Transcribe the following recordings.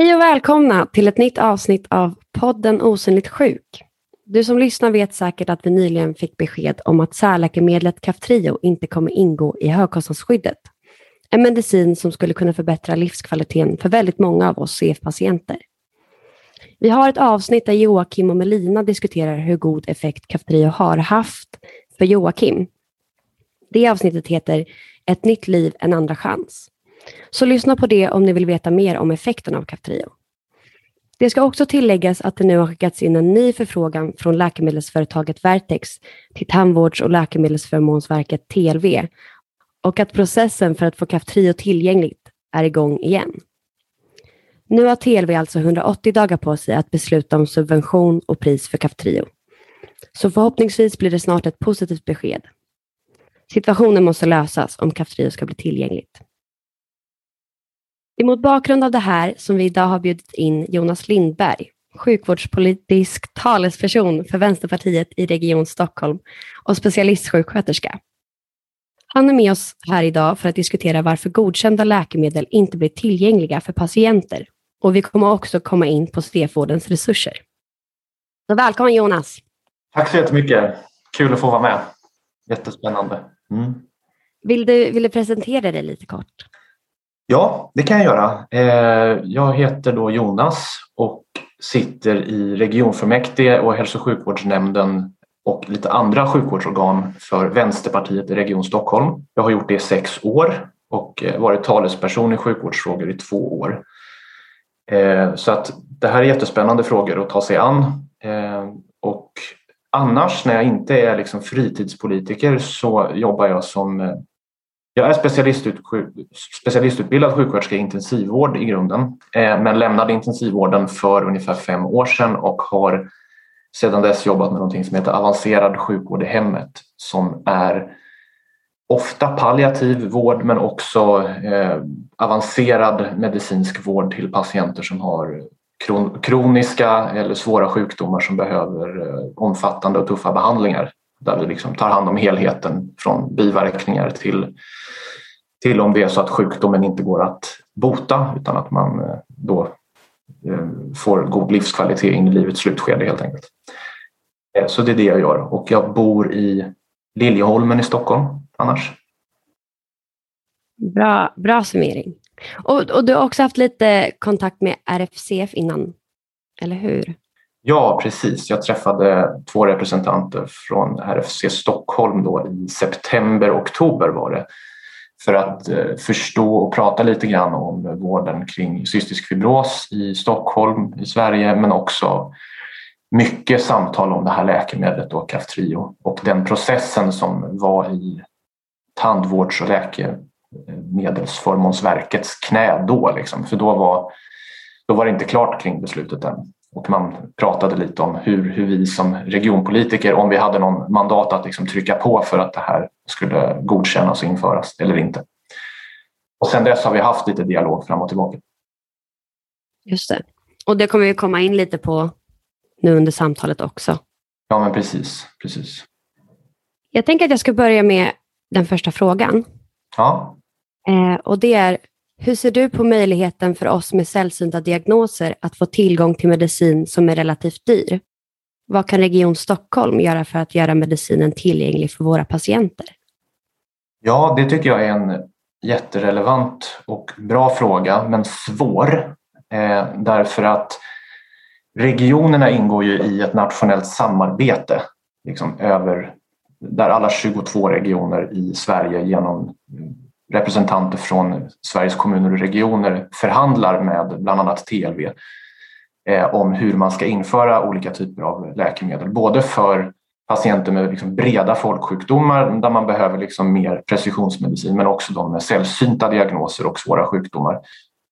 Hej och välkomna till ett nytt avsnitt av podden Osynligt sjuk. Du som lyssnar vet säkert att vi nyligen fick besked om att särläkemedlet Kaftrio inte kommer ingå i högkostnadsskyddet. En medicin som skulle kunna förbättra livskvaliteten för väldigt många av oss CF-patienter. Vi har ett avsnitt där Joakim och Melina diskuterar hur god effekt Kaftrio har haft för Joakim. Det avsnittet heter Ett nytt liv, en andra chans. Så lyssna på det om ni vill veta mer om effekten av Kaftrio. Det ska också tilläggas att det nu har skickats in en ny förfrågan från läkemedelsföretaget Vertex till Tandvårds och läkemedelsförmånsverket TLV och att processen för att få Kaftrio tillgängligt är igång igen. Nu har TLV alltså 180 dagar på sig att besluta om subvention och pris för Kaftrio. Så förhoppningsvis blir det snart ett positivt besked. Situationen måste lösas om Kaftrio ska bli tillgängligt. Det är mot bakgrund av det här som vi idag har bjudit in Jonas Lindberg, sjukvårdspolitisk talesperson för Vänsterpartiet i Region Stockholm och specialistsjuksköterska. Han är med oss här idag för att diskutera varför godkända läkemedel inte blir tillgängliga för patienter. Och vi kommer också komma in på CF-vårdens resurser. Så välkommen Jonas! Tack så jättemycket! Kul att få vara med. Jättespännande. Mm. Vill, du, vill du presentera dig lite kort? Ja, det kan jag göra. Eh, jag heter då Jonas och sitter i regionfullmäktige och hälso och sjukvårdsnämnden och lite andra sjukvårdsorgan för Vänsterpartiet i Region Stockholm. Jag har gjort det i sex år och eh, varit talesperson i sjukvårdsfrågor i två år. Eh, så att det här är jättespännande frågor att ta sig an. Och annars när jag inte är liksom fritidspolitiker så jobbar jag som jag är specialistutbildad sjuksköterska i intensivvård i grunden eh, men lämnade intensivvården för ungefär fem år sedan och har sedan dess jobbat med någonting som heter avancerad sjukvård i hemmet som är ofta palliativ vård men också eh, avancerad medicinsk vård till patienter som har kroniska eller svåra sjukdomar som behöver eh, omfattande och tuffa behandlingar där vi liksom tar hand om helheten från biverkningar till, till om det är så att sjukdomen inte går att bota utan att man eh, då eh, får god livskvalitet in i livets slutskede helt enkelt. Eh, så det är det jag gör och jag bor i Liljeholmen i Stockholm annars. Bra, bra summering. Och, och du har också haft lite kontakt med RFCF innan, eller hur? Ja, precis. Jag träffade två representanter från RFC Stockholm då i september, oktober var det för att eh, förstå och prata lite grann om vården kring cystisk fibros i Stockholm, i Sverige, men också mycket samtal om det här läkemedlet då, Kaftrio och den processen som var i Tandvårds och läkemedelsförmånsverkets knä då. Liksom. För då var, då var det inte klart kring beslutet än och man pratade lite om hur, hur vi som regionpolitiker, om vi hade någon mandat att liksom trycka på för att det här skulle godkännas och införas eller inte. Och sen dess har vi haft lite dialog fram och tillbaka. Just det. Och det kommer vi komma in lite på nu under samtalet också. Ja, men precis. precis. Jag tänker att jag ska börja med den första frågan. Ja. Eh, och det är, hur ser du på möjligheten för oss med sällsynta diagnoser att få tillgång till medicin som är relativt dyr? Vad kan Region Stockholm göra för att göra medicinen tillgänglig för våra patienter? Ja, det tycker jag är en jätterelevant och bra fråga, men svår. Eh, därför att regionerna ingår ju i ett nationellt samarbete liksom, över, där alla 22 regioner i Sverige genom representanter från Sveriges kommuner och regioner förhandlar med bland annat TLV eh, om hur man ska införa olika typer av läkemedel. Både för patienter med liksom breda folksjukdomar där man behöver liksom mer precisionsmedicin men också de med sällsynta diagnoser och svåra sjukdomar.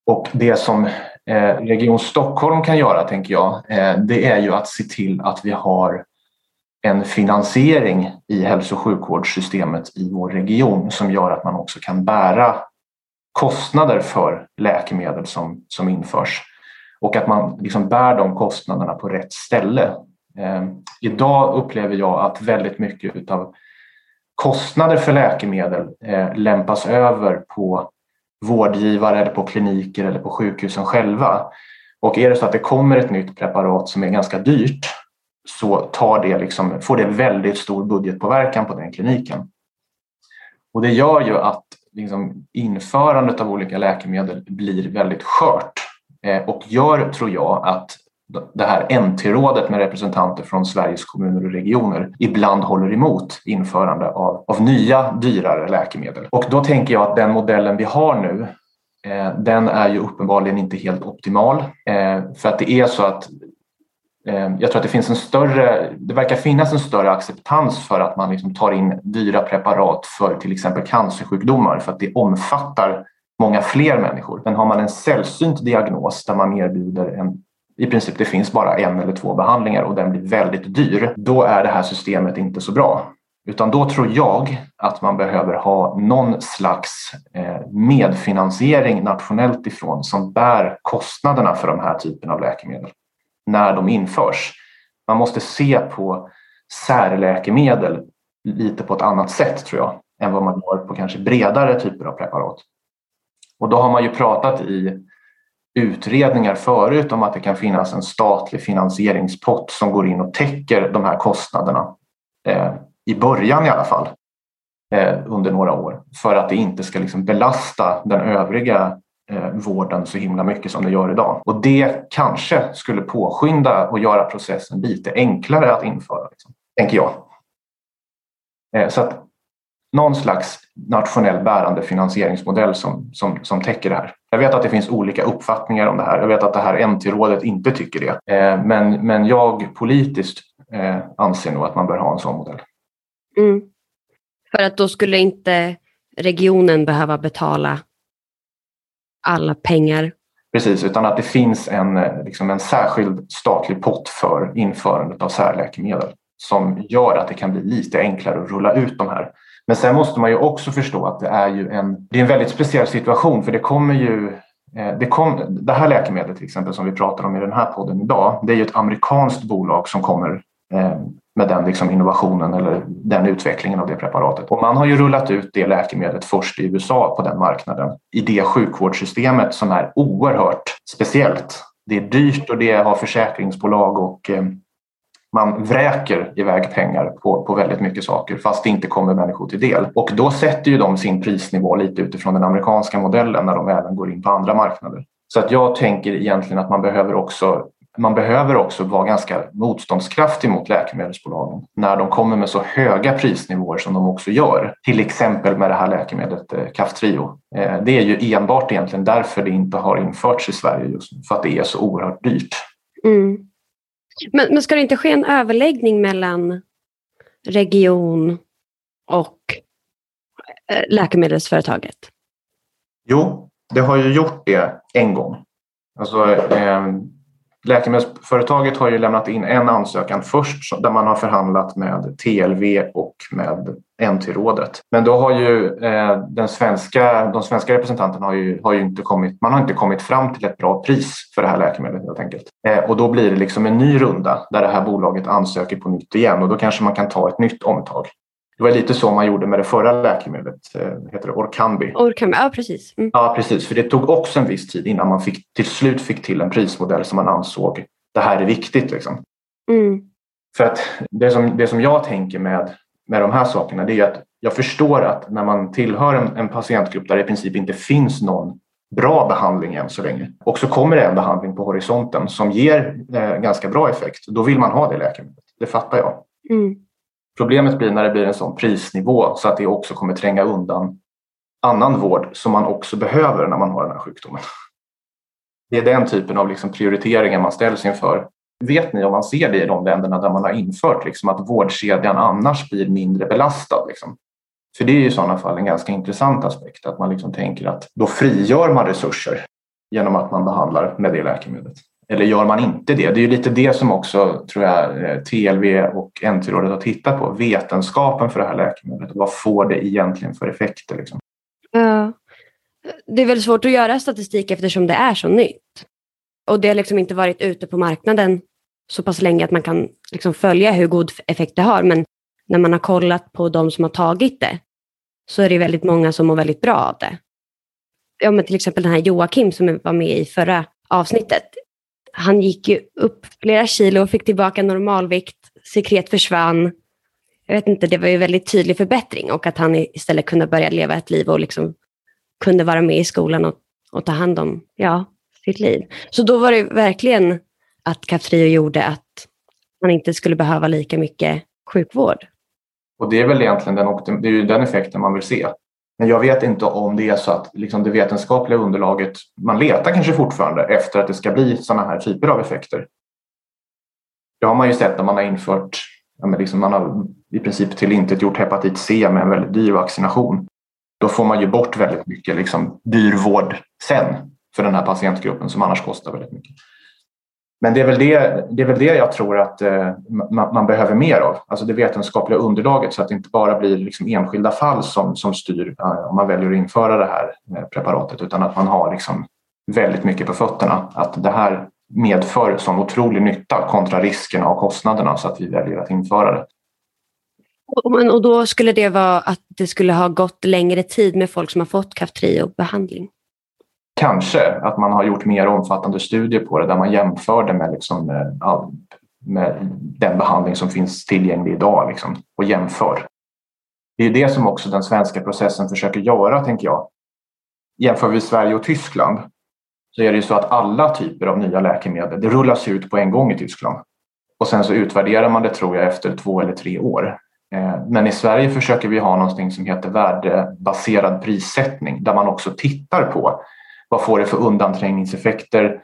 Och det som eh, Region Stockholm kan göra, tänker jag, eh, det är ju att se till att vi har en finansiering i hälso och sjukvårdssystemet i vår region som gör att man också kan bära kostnader för läkemedel som, som införs och att man liksom bär de kostnaderna på rätt ställe. Eh, idag upplever jag att väldigt mycket av kostnader för läkemedel eh, lämpas över på vårdgivare eller på kliniker eller på sjukhusen själva. Och är det så att det kommer ett nytt preparat som är ganska dyrt så tar det liksom, får det väldigt stor budgetpåverkan på den kliniken. Och det gör ju att liksom, införandet av olika läkemedel blir väldigt skört eh, och gör, tror jag, att det här NT-rådet med representanter från Sveriges kommuner och regioner ibland håller emot införande av, av nya dyrare läkemedel. Och då tänker jag att den modellen vi har nu eh, den är ju uppenbarligen inte helt optimal eh, för att det är så att Ehm, jag tror att det finns en större, det verkar finnas en större acceptans för att man liksom tar in dyra preparat för till exempel cancersjukdomar för att det omfattar många fler människor. Men har man en sällsynt diagnos där man erbjuder en i princip det finns bara en eller två behandlingar och den blir väldigt dyr, då är det här systemet inte så bra. Utan då tror jag att man behöver ha någon slags eh, medfinansiering nationellt ifrån som bär kostnaderna för de här typen av läkemedel när de införs. Man måste se på särläkemedel lite på ett annat sätt tror jag än vad man gör på kanske bredare typer av preparat. Och då har man ju pratat i utredningar förut om att det kan finnas en statlig finansieringspott som går in och täcker de här kostnaderna eh, i början i alla fall eh, under några år för att det inte ska liksom belasta den övriga eh, vården så himla mycket som det gör idag. Och det kanske skulle påskynda och göra processen lite enklare att införa, liksom, tänker jag. Eh, så att någon slags nationell bärande finansieringsmodell som, som, som täcker det här. Jag vet att det finns olika uppfattningar om det här. Jag vet att det här NT-rådet inte tycker det. Eh, men, men jag politiskt eh, anser nog att man bör ha en sån modell. Mm. För att då skulle inte regionen behöva betala alla pengar? Precis, utan att det finns en, eh, liksom en särskild statlig pott för införandet av särläkemedel som gör att det kan bli lite enklare att rulla ut de här men sen måste man ju också förstå att det är ju en, det är en väldigt speciell situation för det kommer ju eh, det, kom, det här läkemedlet till exempel som vi pratar om i den här podden idag, det är ju ett amerikanskt bolag som kommer eh, med den liksom innovationen eller den utvecklingen av det preparatet. Och man har ju rullat ut det läkemedlet först i USA på den marknaden i det sjukvårdssystemet som är oerhört speciellt. Det är dyrt och det har försäkringsbolag och eh, man vräker iväg pengar på, på väldigt mycket saker fast det inte kommer människor till del. Och då sätter ju de sin prisnivå lite utifrån den amerikanska modellen när de även går in på andra marknader. Så att jag tänker egentligen att man behöver också man behöver också vara ganska motståndskraftig mot läkemedelsbolagen när de kommer med så höga prisnivåer som de också gör. Till exempel med det här läkemedlet eh, Kaftrio. Eh, det är ju enbart egentligen därför det inte har införts i Sverige just nu, för att det är så oerhört dyrt. Mm. Men, men ska det inte ske en överläggning mellan region och eh, läkemedelsföretaget? Jo, det har ju gjort det en gång. Alltså, eh, Läkemedelsföretaget har ju lämnat in en ansökan först där man har förhandlat med TLV och med NT-rådet. Men då har ju eh, den svenska, de svenska representanterna har ju, har ju inte kommit, man har inte kommit fram till ett bra pris för det här läkemedlet helt enkelt. Eh, och då blir det liksom en ny runda där det här bolaget ansöker på nytt igen och då kanske man kan ta ett nytt omtag. Det var lite så man gjorde med det förra läkemedlet, eh, heter det Orkambi. Orkambi, ja precis. Mm. Ja precis, för det tog också en viss tid innan man fick, till slut fick till en prismodell som man ansåg det här är viktigt. Liksom. Mm. För att det som, det som jag tänker med, med de här sakerna det är att jag förstår att när man tillhör en, en patientgrupp där det i princip inte finns någon bra behandling än så länge och så kommer det en behandling på horisonten som ger eh, ganska bra effekt, då vill man ha det läkemedlet. Det fattar jag. Mm. Problemet blir när det blir en sån prisnivå så att det också kommer tränga undan annan vård som man också behöver när man har den här sjukdomen. Det är den typen av liksom prioriteringar man ställs inför. Vet ni om man ser det i de länderna där man har infört liksom att vårdkedjan annars blir mindre belastad? Liksom? För det är i sådana fall en ganska intressant aspekt att man liksom tänker att då frigör man resurser genom att man behandlar med det läkemedlet. Eller gör man inte det? Det är ju lite det som också tror jag eh, TLV och NT-rådet har tittat på. Vetenskapen för det här läkemedlet. Vad får det egentligen för effekter? Liksom? Ja. Det är väldigt svårt att göra statistik eftersom det är så nytt. Och det har liksom inte varit ute på marknaden så pass länge att man kan liksom följa hur god effekt det har. Men när man har kollat på de som har tagit det så är det väldigt många som mår väldigt bra av det. Ja, men till exempel den här Joakim som var med i förra avsnittet han gick ju upp flera kilo och fick tillbaka normalvikt, sekret försvann. Jag vet inte, det var ju väldigt tydlig förbättring och att han istället kunde börja leva ett liv och liksom kunde vara med i skolan och, och ta hand om ja, sitt liv. Så då var det verkligen att Kaftrio gjorde att man inte skulle behöva lika mycket sjukvård. Och det är väl egentligen den, det är ju den effekten man vill se. Men jag vet inte om det är så att liksom det vetenskapliga underlaget, man letar kanske fortfarande efter att det ska bli sådana här typer av effekter. Det har man ju sett när man har infört, ja liksom man har i princip tillintetgjort hepatit C med en väldigt dyr vaccination. Då får man ju bort väldigt mycket liksom, dyr vård sen för den här patientgruppen som annars kostar väldigt mycket. Men det är väl det, det, är väl det jag tror att eh, man, man, behöver mer av, alltså det vetenskapliga underlaget så att det inte bara blir liksom enskilda fall som, som styr eh, om man väljer att införa det här eh, preparatet utan att man har liksom väldigt mycket på fötterna. Att det här medför sån otrolig nytta kontra riskerna och kostnaderna så att vi väljer att införa det. Och då skulle det vara att det skulle ha gått längre tid med folk som har fått Kaftrio-behandling? Kanske att man har gjort mer omfattande studier på det där man jämför det med, liksom, eh, med, den behandling som finns tillgänglig idag liksom, och jämför. Det är det som också den svenska processen försöker göra, tänker jag. Jämför vi Sverige och Tyskland så är det ju så att alla typer av nya läkemedel det rullas ut på en gång i Tyskland. Och sen så utvärderar man det tror jag efter två eller tre år. Eh, men i Sverige försöker vi ha någonting som heter värdebaserad prissättning där man också tittar på vad får det för undanträngningseffekter?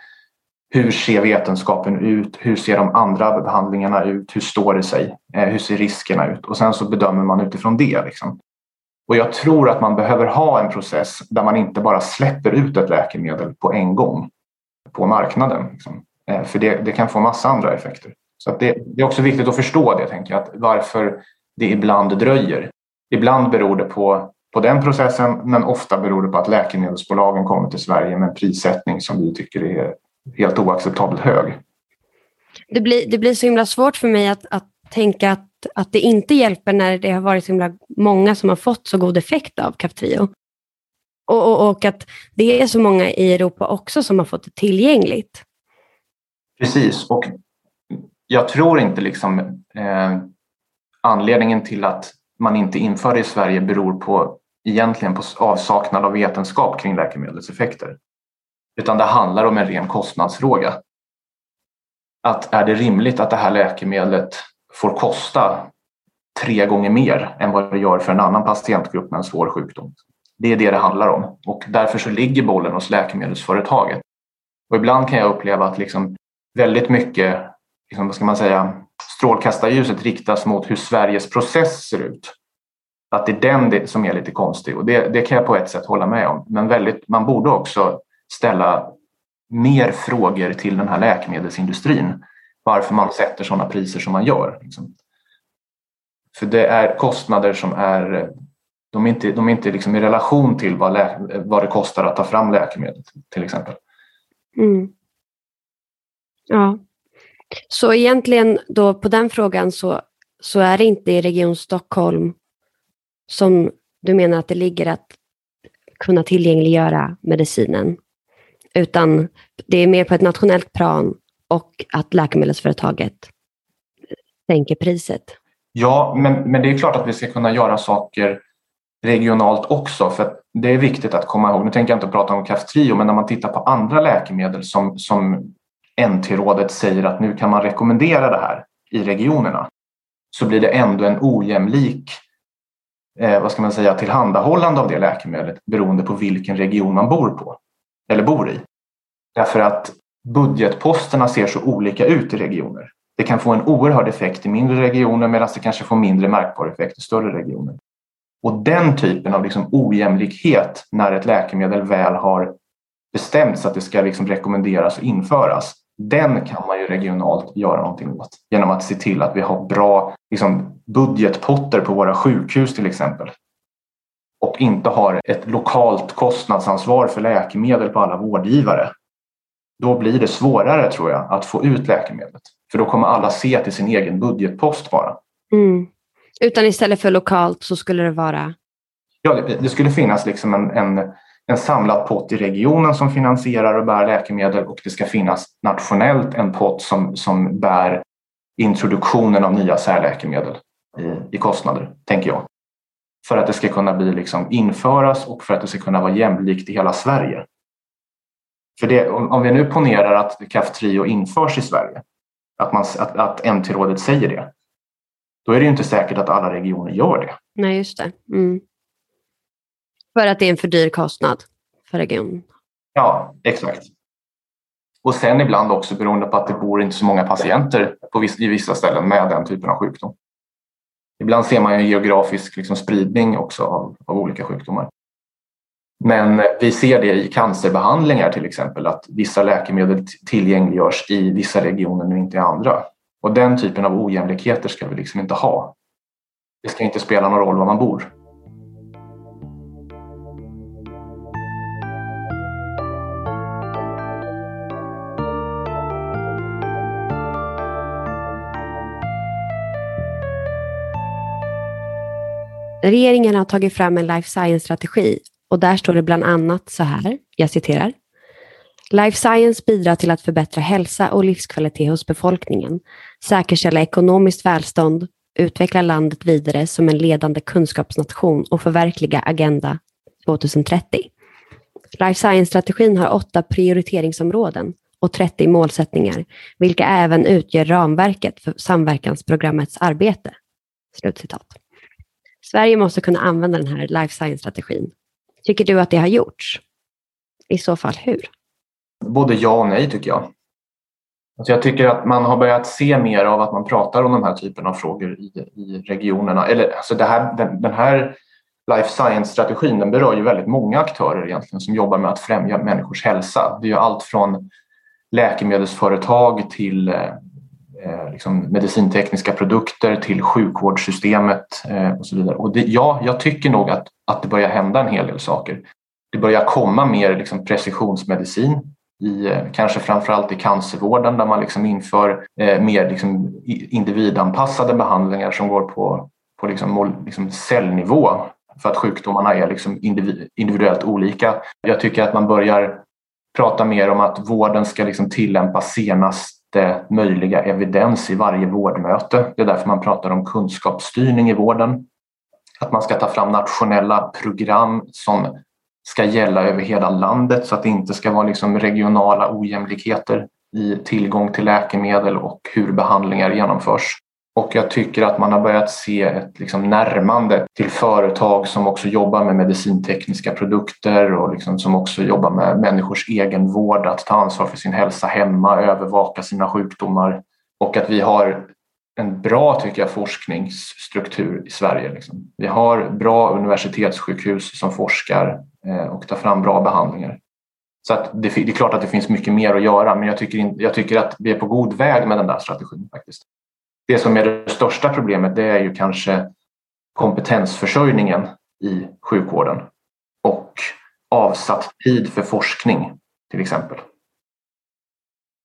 Hur ser vetenskapen ut? Hur ser de andra behandlingarna ut? Hur står det sig? Eh, hur ser riskerna ut? Och sen så bedömer man utifrån det. Liksom. Och jag tror att man behöver ha en process där man inte bara släpper ut ett läkemedel på en gång på marknaden. Liksom. Eh, för det, det, kan få massa andra effekter. Så det, det, är också viktigt att förstå det, tänker jag, att varför det ibland dröjer. Ibland beror det på på den processen men ofta beror det på att läkemedelsbolagen kommer till Sverige med en prissättning som vi tycker är helt oacceptabelt hög. Det blir, det blir så himla svårt för mig att, att tänka att, att det inte hjälper när det har varit så himla många som har fått så god effekt av Kaftrio. Och, och, och, att det är så många i Europa också som har fått det tillgängligt. Precis, och jag tror inte liksom eh, anledningen till att man inte inför det i Sverige beror på egentligen på avsaknad av vetenskap kring läkemedlets effekter. Utan det handlar om en ren kostnadsfråga. Att är det rimligt att det här läkemedlet får kosta tre gånger mer än vad det gör för en annan patientgrupp med en svår sjukdom? Det är det det handlar om och därför så ligger bollen hos läkemedelsföretaget. Och ibland kan jag uppleva att liksom väldigt mycket, liksom, vad ska man säga, strålkastarljuset riktas mot hur Sveriges process ser ut att det är den som är lite konstig och det, det kan jag på ett sätt hålla med om. Men väldigt, man borde också ställa mer frågor till den här läkemedelsindustrin. Varför man sätter sådana priser som man gör. Liksom. För det är kostnader som är de är inte, de är inte liksom i relation till vad, lä, vad det kostar att ta fram läkemedel till exempel. Mm. Ja, så egentligen då på den frågan så, så är det inte i Region Stockholm som du menar att det ligger att kunna tillgängliggöra medicinen. Utan det är mer på ett nationellt plan och att läkemedelsföretaget sänker priset. Ja, men, men det är klart att vi ska kunna göra saker regionalt också. För det är viktigt att komma ihåg, nu tänker jag inte prata om Kaftrio, men när man tittar på andra läkemedel som, som NT-rådet säger att nu kan man rekommendera det här i regionerna, så blir det ändå en ojämlik eh, vad ska man säga, tillhandahållande av det läkemedlet beroende på vilken region man bor på eller bor i. Därför att budgetposterna ser så olika ut i regioner. Det kan få en oerhörd effekt i mindre regioner medan det kanske får mindre märkbar effekt i större regioner. Och den typen av liksom ojämlikhet när ett läkemedel väl har bestämts att det ska liksom rekommenderas och införas, den kan man ju regionalt göra någonting åt genom att se till att vi har bra liksom, budgetpotter på våra sjukhus till exempel. Och inte har ett lokalt kostnadsansvar för läkemedel på alla vårdgivare. Då blir det svårare tror jag att få ut läkemedlet. För då kommer alla se till sin egen budgetpost bara. Mm. Utan istället för lokalt så skulle det vara? Ja, det, det skulle finnas liksom en, en en samlad pott i regionen som finansierar och bär läkemedel och det ska finnas nationellt en pott som, som bär introduktionen av nya särläkemedel i, i kostnader, tänker jag. För att det ska kunna bli liksom införas och för att det ska kunna vara jämlikt i hela Sverige. För det, om, om vi nu ponerar att Kaftrio införs i Sverige, att, man, att, att MT-rådet säger det, då är det ju inte säkert att alla regioner gör det. Nej, just det. Mm. För att det är en för dyr kostnad för regionen. Ja, exakt. Och sen ibland också beroende på att det bor inte så många patienter på vissa, i vissa ställen med den typen av sjukdom. Ibland ser man en geografisk liksom spridning också av, av olika sjukdomar. Men vi ser det i cancerbehandlingar till exempel att vissa läkemedel tillgängliggörs i vissa regioner men inte i andra. Och den typen av ojämlikheter ska vi liksom inte ha. Det ska inte spela någon roll var man bor. Regeringen har tagit fram en life science-strategi och där står det bland annat så här, jag citerar. Life science bidrar till att förbättra hälsa och livskvalitet hos befolkningen, säkerställa ekonomiskt välstånd, utveckla landet vidare som en ledande kunskapsnation och förverkliga Agenda 2030. Life science-strategin har åtta prioriteringsområden och 30 målsättningar, vilka även utgör ramverket för samverkansprogrammets arbete. Slutcitat. Sverige måste kunna använda den här life science-strategin. Tycker du att det har gjorts? I så fall hur? Både ja och nej tycker jag. Alltså jag tycker att man har börjat se mer av att man pratar om de här typen av frågor i, i regionerna. Eller, alltså det här, den, den här life science-strategin den berör ju väldigt många aktörer egentligen som jobbar med att främja människors hälsa. Det är ju allt från läkemedelsföretag till eh, Eh, liksom medicintekniska produkter till sjukvårdssystemet eh, och så vidare. Och det, ja, jag tycker nog att, att det börjar hända en hel del saker. Det börjar komma mer liksom precisionsmedicin i, eh, kanske framförallt i cancervården där man liksom inför eh, mer liksom individanpassade behandlingar som går på, på liksom, liksom cellnivå för att sjukdomarna är liksom individuellt olika. Jag tycker att man börjar prata mer om att vården ska liksom tillämpa senast möjliga evidens i varje vårdmöte. Det är därför man pratar om kunskapsstyrning i vården. Att man ska ta fram nationella program som ska gälla över hela landet så att det inte ska vara liksom regionala ojämlikheter i tillgång till läkemedel och hur behandlingar genomförs. Och jag tycker att man har börjat se ett liksom närmande till företag som också jobbar med medicintekniska produkter och liksom som också jobbar med människors egenvård, att ta ansvar för sin hälsa hemma, övervaka sina sjukdomar och att vi har en bra, tycker jag, forskningsstruktur i Sverige. Liksom. Vi har bra universitetssjukhus som forskar eh, och tar fram bra behandlingar. Så att det, det, är klart att det finns mycket mer att göra men jag tycker, jag tycker att vi är på god väg med den där strategin faktiskt. Det som är det största problemet det är ju kanske kompetensförsörjningen i sjukvården och avsatt tid för forskning till exempel.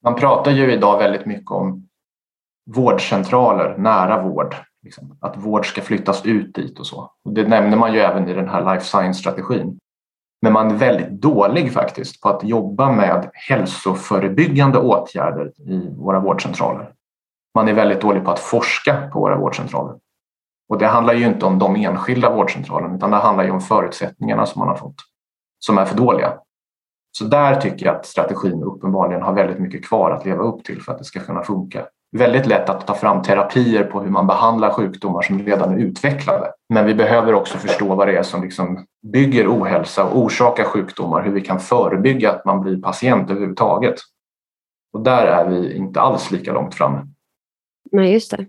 Man pratar ju idag väldigt mycket om vårdcentraler, nära vård. Liksom. Att vård ska flyttas ut dit och så. Och det nämner man ju även i den här life science-strategin. Men man är väldigt dålig faktiskt på att jobba med hälsoförebyggande åtgärder i våra vårdcentraler man är väldigt dålig på att forska på våra vårdcentraler. Och det handlar ju inte om de enskilda vårdcentralerna utan det handlar ju om förutsättningarna som man har fått som är för dåliga. Så där tycker jag att strategin uppenbarligen har väldigt mycket kvar att leva upp till för att det ska kunna funka. Väldigt lätt att ta fram terapier på hur man behandlar sjukdomar som redan är utvecklade. Men vi behöver också förstå vad det är som liksom bygger ohälsa och orsakar sjukdomar, hur vi kan förebygga att man blir patient överhuvudtaget. Och där är vi inte alls lika långt framme. Nej, just det.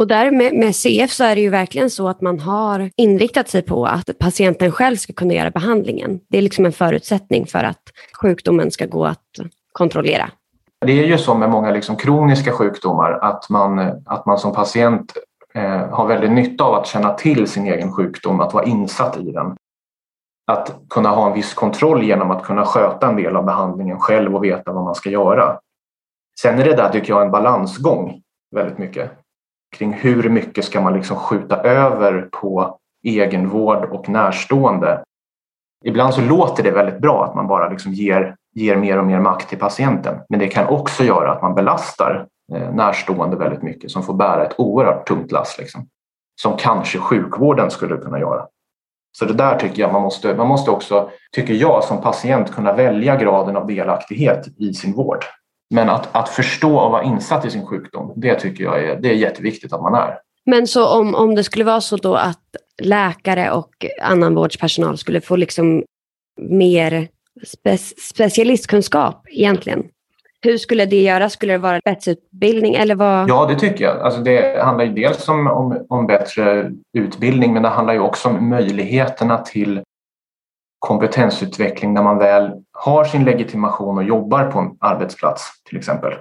Och där med, med, CF så är det ju verkligen så att man har inriktat sig på att patienten själv ska kunna göra behandlingen. Det är liksom en förutsättning för att sjukdomen ska gå att kontrollera. Det är ju så med många liksom kroniska sjukdomar att man, att man som patient eh, har väldigt nytta av att känna till sin egen sjukdom, att vara insatt i den. Att kunna ha en viss kontroll genom att kunna sköta en del av behandlingen själv och veta vad man ska göra. Sen är det där tycker jag en balansgång väldigt mycket kring hur mycket ska man liksom skjuta över på egenvård och närstående Ibland så låter det väldigt bra att man bara liksom ger, ger mer och mer makt till patienten. Men det kan också göra att man belastar eh, närstående väldigt mycket som får bära ett oerhört tungt lass. Liksom, som kanske sjukvården skulle kunna göra. Så det där tycker jag man måste, man måste också, tycker jag som patient, kunna välja graden av delaktighet i sin vård. Men att, att förstå och vara insatt i sin sjukdom, det tycker jag är, det är jätteviktigt att man är. Men så om, om det skulle vara så då att läkare och annan vårdspersonal skulle få liksom mer spe, specialistkunskap egentligen? Hur skulle det göra? Skulle det vara spetsutbildning eller vad? Ja, det tycker jag. Alltså det handlar ju dels om, om, om bättre utbildning men det handlar ju också om möjligheterna till kompetensutveckling när man väl har sin legitimation och jobbar på en arbetsplats till exempel.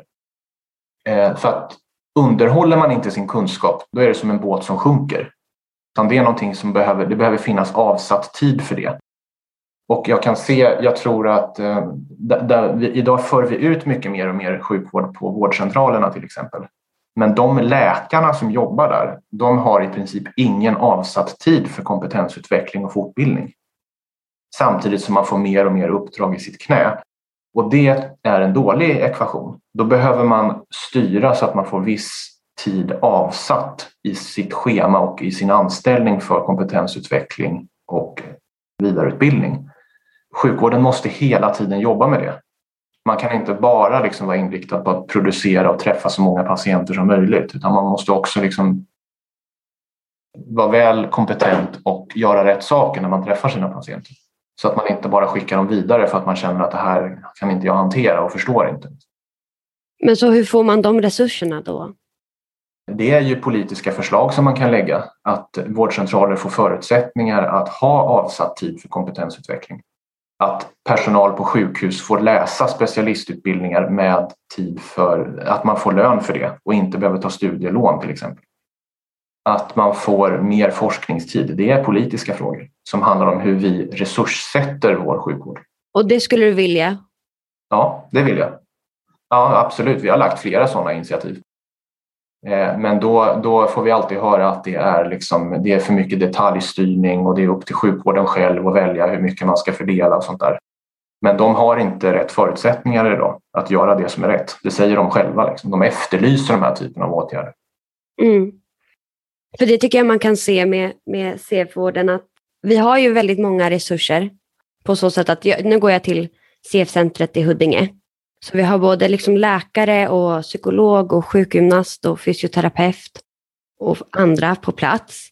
Eh, för att underhåller man inte sin kunskap, då är det som en båt som sjunker. Utan det är någonting som behöver, det behöver finnas avsatt tid för det. Och jag kan se, jag tror att eh, där, vi, idag för vi ut mycket mer och mer sjukvård på vårdcentralerna till exempel. Men de läkarna som jobbar där, de har i princip ingen avsatt tid för kompetensutveckling och fortbildning. Samtidigt som man får mer och mer uppdrag i sitt knä. Och det är en dålig ekvation. Då behöver man styra så att man får viss tid avsatt i sitt schema och i sin anställning för kompetensutveckling och vidareutbildning. Sjukvården måste hela tiden jobba med det. Man kan inte bara liksom vara inriktad på att producera och träffa så många patienter som möjligt utan man måste också liksom vara väl kompetent och göra rätt saker när man träffar sina patienter. Så att man inte bara skickar dem vidare för att man känner att det här kan inte jag hantera och förstår inte. Men så hur får man de resurserna då? Det är ju politiska förslag som man kan lägga. Att vårdcentraler får förutsättningar att ha avsatt tid för kompetensutveckling. Att personal på sjukhus får läsa specialistutbildningar med tid för att man får lön för det och inte behöver ta studielån till exempel. Att man får mer forskningstid. Det är politiska frågor som handlar om hur vi resurssätter vår sjukvård. Och det skulle du vilja? Ja, det vill jag. Ja, absolut. Vi har lagt flera sådana initiativ. Eh, men då, då får vi alltid höra att det är, liksom, det är för mycket detaljstyrning och det är upp till sjukvården själv att välja hur mycket man ska fördela och sånt där. Men de har inte rätt förutsättningar idag att göra det som är rätt. Det säger de själva. Liksom. De efterlyser de här typen av åtgärder. Mm. För det tycker jag man kan se med, med CF-vården att vi har ju väldigt många resurser på så sätt att jag, nu går jag till CF-centret i Huddinge så vi har både liksom läkare och psykolog och sjukgymnast och fysioterapeut och andra på plats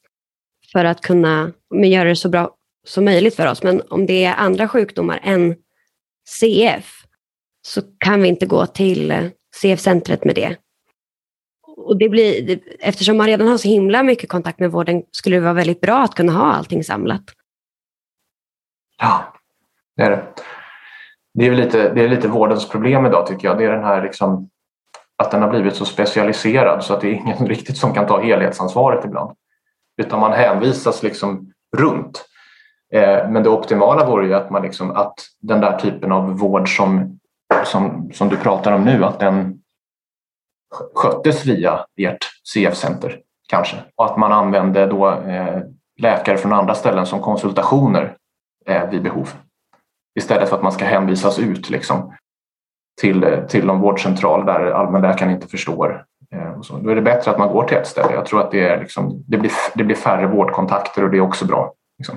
för att kunna göra det så bra som möjligt för oss. Men om det är andra sjukdomar än CF så kan vi inte gå till CF-centret med det. Och det blir, eftersom man redan har så himla mycket kontakt med vården skulle det vara väldigt bra att kunna ha allting samlat. Ja, det är det det är lite, det är lite vårdens problem idag tycker jag. Det är den här liksom, att den har blivit så specialiserad så att det är ingen riktigt som kan ta helhetsansvaret ibland. Utan man hänvisas liksom runt. Eh, men det optimala vore ju att, man liksom, att den där typen av vård som, som, som du pratar om nu, att den sköttes via ert CF-center kanske. Och att man använde då eh, läkare från andra ställen som konsultationer eh, vid behov. Istället för att man ska hänvisas ut liksom, till, eh, till någon vårdcentral där allmänläkaren inte förstår. Eh, så. Då är det bättre att man går till ett ställe. Jag tror att det, är liksom, det, blir, det blir färre vårdkontakter och det är också bra. Liksom.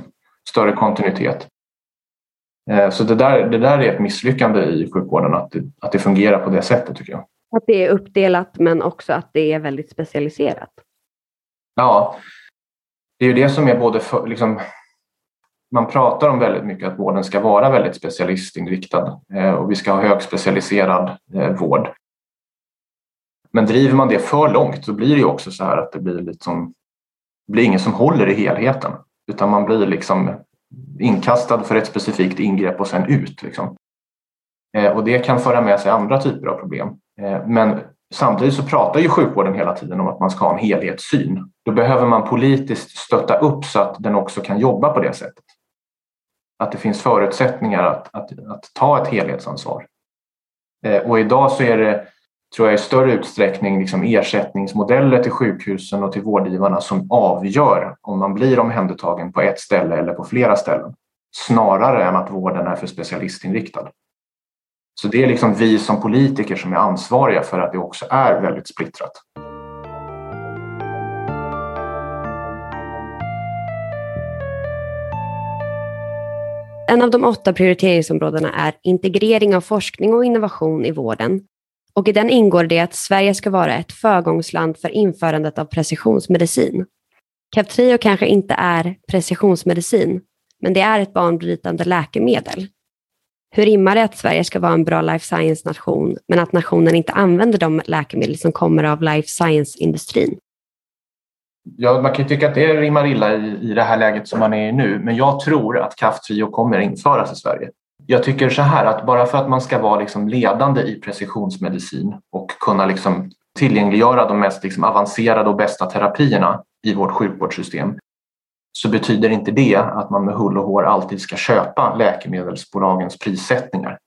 Större kontinuitet. Eh, så det där, det där är ett misslyckande i sjukvården, att det, att det fungerar på det sättet tycker jag. Att det är uppdelat men också att det är väldigt specialiserat. Ja, det är ju det som är både för, liksom, man pratar om väldigt mycket att vården ska vara väldigt specialistinriktad eh, och vi ska ha högspecialiserad eh, vård. Men driver man det för långt så blir det också så här att det blir lite som, det blir ingen som håller i helheten utan man blir liksom inkastad för ett specifikt ingrepp och sen ut. Liksom. Eh, och det kan föra med sig andra typer av problem. Eh, men samtidigt så pratar ju sjukvården hela tiden om att man ska ha en helhetssyn. Då behöver man politiskt stötta upp så att den också kan jobba på det sättet att det finns förutsättningar att, att, att ta ett helhetsansvar. Eh, och idag så är det, tror jag i större utsträckning, liksom ersättningsmodeller till sjukhusen och till vårdgivarna som avgör om man blir omhändertagen på ett ställe eller på flera ställen. snarare än att vården är för specialistinriktad. Så det är liksom vi som politiker som är ansvariga för att det också är väldigt splittrat. En av de åtta prioriteringsområdena är integrering av forskning och innovation i vården. Och i den ingår det att Sverige ska vara ett föregångsland för införandet av precisionsmedicin. Captrio kanske inte är precisionsmedicin, men det är ett banbrytande läkemedel. Hur rimmar det att Sverige ska vara en bra life science-nation, men att nationen inte använder de läkemedel som kommer av life science-industrin? Ja, man kan ju tycka att det rimmar illa i, i det här läget som man är i nu, men jag tror att Kaftrio kommer införas i Sverige. Jag tycker så här att bara för att man ska vara liksom ledande i precisionsmedicin och kunna liksom tillgängliggöra de mest liksom avancerade och bästa terapierna i vårt sjukvårdssystem så betyder inte det att man med hull och hår alltid ska köpa läkemedelsbolagens prissättningar.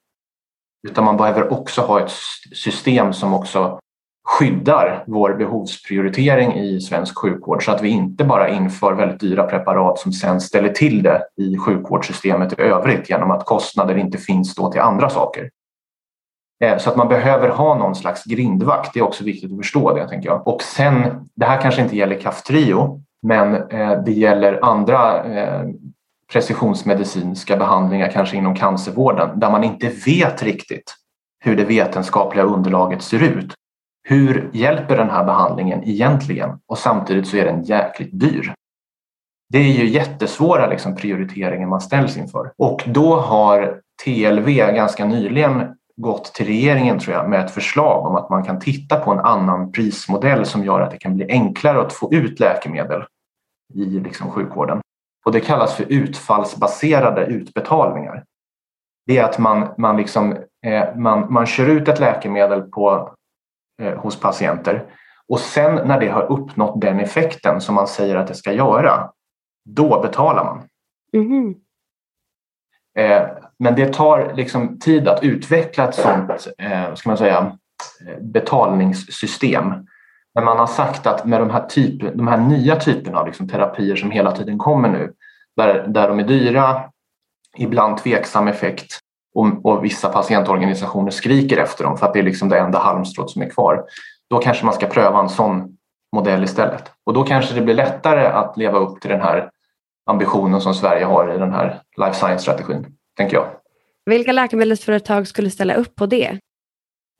Utan man behöver också ha ett system som också skyddar vår behovsprioritering i svensk sjukvård så att vi inte bara inför väldigt dyra preparat som sen ställer till det i sjukvårdssystemet i övrigt genom att kostnader inte finns då till andra saker. Eh, så att man behöver ha någon slags grindvakt, det är också viktigt att förstå det. tänker jag. Och sen, det här kanske inte gäller Kaftrio, men eh, det gäller andra eh, precisionsmedicinska behandlingar, kanske inom cancervården, där man inte vet riktigt hur det vetenskapliga underlaget ser ut hur hjälper den här behandlingen egentligen? Och samtidigt så är den jäkligt dyr. Det är ju jättesvåra liksom, prioriteringar man ställs inför. Och då har TLV ganska nyligen gått till regeringen tror jag, med ett förslag om att man kan titta på en annan prismodell som gör att det kan bli enklare att få ut läkemedel i liksom, sjukvården. Och det kallas för utfallsbaserade utbetalningar. Det är att man, man, liksom, eh, man, man kör ut ett läkemedel på Eh, hos patienter. Och sen när det har uppnått den effekten som man säger att det ska göra, då betalar man. Mm. Men det tar liksom tid att utveckla ett sådant eh, ska man säga, betalningssystem. Men man har sagt att med de här, typ, de här nya typerna av liksom terapier som hela tiden kommer nu, där, där de är dyra, ibland tveksam effekt, och, och, vissa patientorganisationer skriker efter dem för att det är liksom det enda halmstrået som är kvar. Då kanske man ska pröva en sån modell istället. Och då kanske det blir lättare att leva upp till den här ambitionen som Sverige har i den här life science-strategin, tänker jag. Vilka läkemedelsföretag skulle ställa upp på det?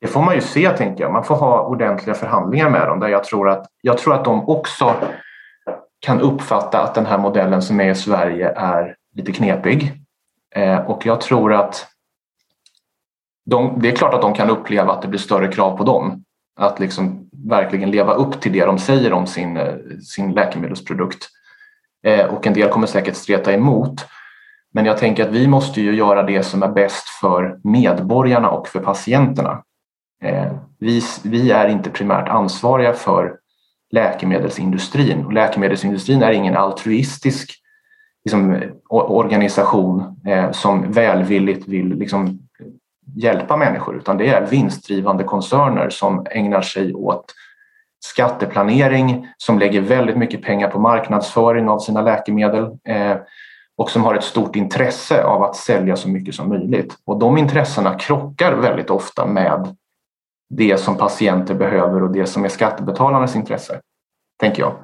Det får man ju se, tänker jag. Man får ha ordentliga förhandlingar med dem där jag tror att, jag tror att de också kan uppfatta att den här modellen som är i Sverige är lite knepig. Eh, och jag tror att de, det är klart att de kan uppleva att det blir större krav på dem att liksom verkligen leva upp till det de säger om sin, eh, sin läkemedelsprodukt. Eh, och en del kommer säkert streta emot. Men jag tänker att vi måste ju göra det som är bäst för medborgarna och för patienterna. Eh, vi, vi är inte primärt ansvariga för läkemedelsindustrin och läkemedelsindustrin är ingen altruistisk liksom, organisation eh, som välvilligt vill liksom, hjälpa människor utan det är vinstdrivande koncerner som ägnar sig åt skatteplanering, som lägger väldigt mycket pengar på marknadsföring av sina läkemedel eh, och som har ett stort intresse av att sälja så mycket som möjligt. Och de intressena krockar väldigt ofta med det som patienter behöver och det som är skattebetalarnas intresse, tänker jag.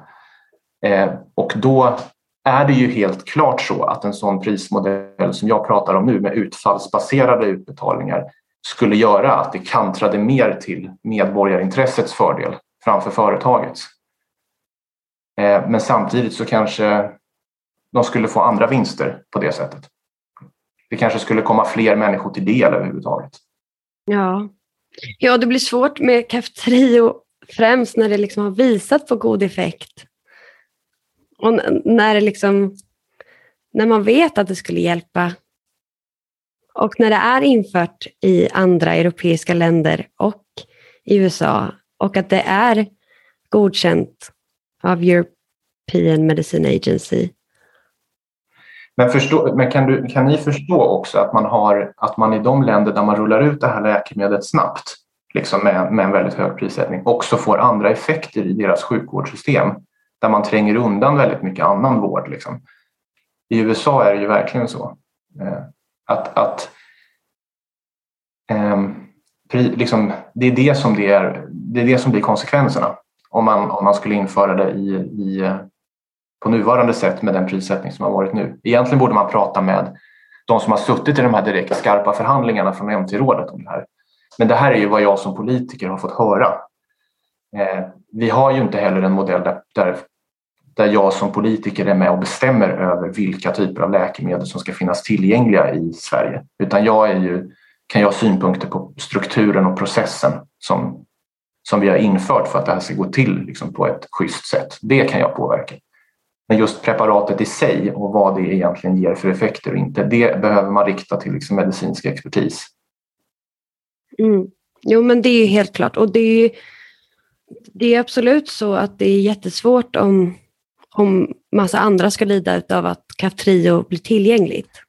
Eh, och då är det ju helt klart så att en sån prismodell som jag pratar om nu med utfallsbaserade utbetalningar skulle göra att det kantrade mer till medborgarintressets fördel framför företagets. Eh, men samtidigt så kanske de skulle få andra vinster på det sättet. Det kanske skulle komma fler människor till del överhuvudtaget. Ja, ja det blir svårt med Kaftrio främst när det liksom har visat på god effekt. Och när, det liksom, när man vet att det skulle hjälpa. Och när det är infört i andra europeiska länder och i USA och att det är godkänt av European Medicine Agency. Men, förstå, men kan, du, kan ni förstå också att man, har, att man i de länder där man rullar ut det här läkemedlet snabbt, liksom med, med en väldigt hög prissättning, också får andra effekter i deras sjukvårdssystem där man tränger undan väldigt mycket annan vård. Liksom. I USA är det ju verkligen så. Eh, att, att eh, liksom, det, är det, som det, är, det är det som blir konsekvenserna om man, om man skulle införa det i, i, på nuvarande sätt med den prissättning som har varit nu. Egentligen borde man prata med de som har suttit i de här direkt skarpa förhandlingarna från MT-rådet om det här. Men det här är ju vad jag som politiker har fått höra. Eh, vi har ju inte heller en modell där, där, där jag som politiker är med och bestämmer över vilka typer av läkemedel som ska finnas tillgängliga i Sverige. Utan jag är ju, kan jag ha synpunkter på strukturen och processen som, som vi har infört för att det här ska gå till liksom, på ett schysst sätt. Det kan jag påverka. Men just preparatet i sig och vad det egentligen ger för effekter och inte, det behöver man rikta till liksom medicinsk expertis. Mm. Jo, men det är helt klart. Och det är, det är absolut så att det är jättesvårt om, om massa andra ska lida av att Kaftrio blir tillgängligt.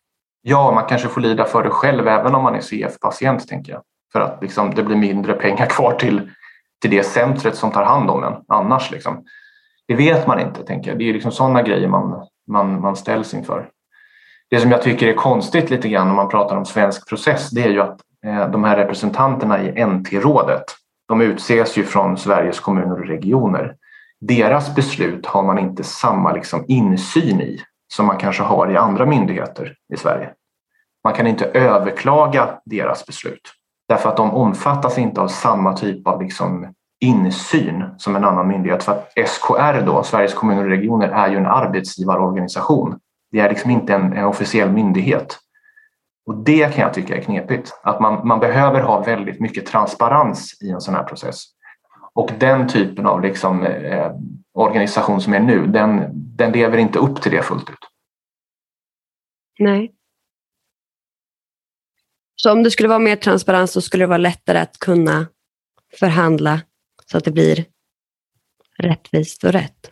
Ja, man kanske får lida för det själv även om man är CF-patient, tänker jag. För att liksom, det blir mindre pengar kvar till, till det centret som tar hand om en annars. Liksom. Det vet man inte, tänker jag. Det är liksom sådana grejer man, man, man ställs inför. Det som jag tycker är konstigt lite grann när man pratar om svensk process, det är ju att eh, de här representanterna i NT-rådet, de utses ju från Sveriges kommuner och regioner. Deras beslut har man inte samma liksom insyn i som man kanske har i andra myndigheter i Sverige. Man kan inte överklaga deras beslut därför att de omfattas inte av samma typ av liksom insyn som en annan myndighet. För att SKR, då, Sveriges kommuner och regioner, är ju en arbetsgivarorganisation. Det är liksom inte en, en officiell myndighet. Och det kan jag tycka är knepigt. Att man, man behöver ha väldigt mycket transparens i en sån här process. Och den typen av liksom, eh, organisation som är nu, den, den lever inte upp till det fullt ut. Nej. Så om det skulle vara mer transparens så skulle det vara lättare att kunna förhandla så att det blir rättvist och rätt?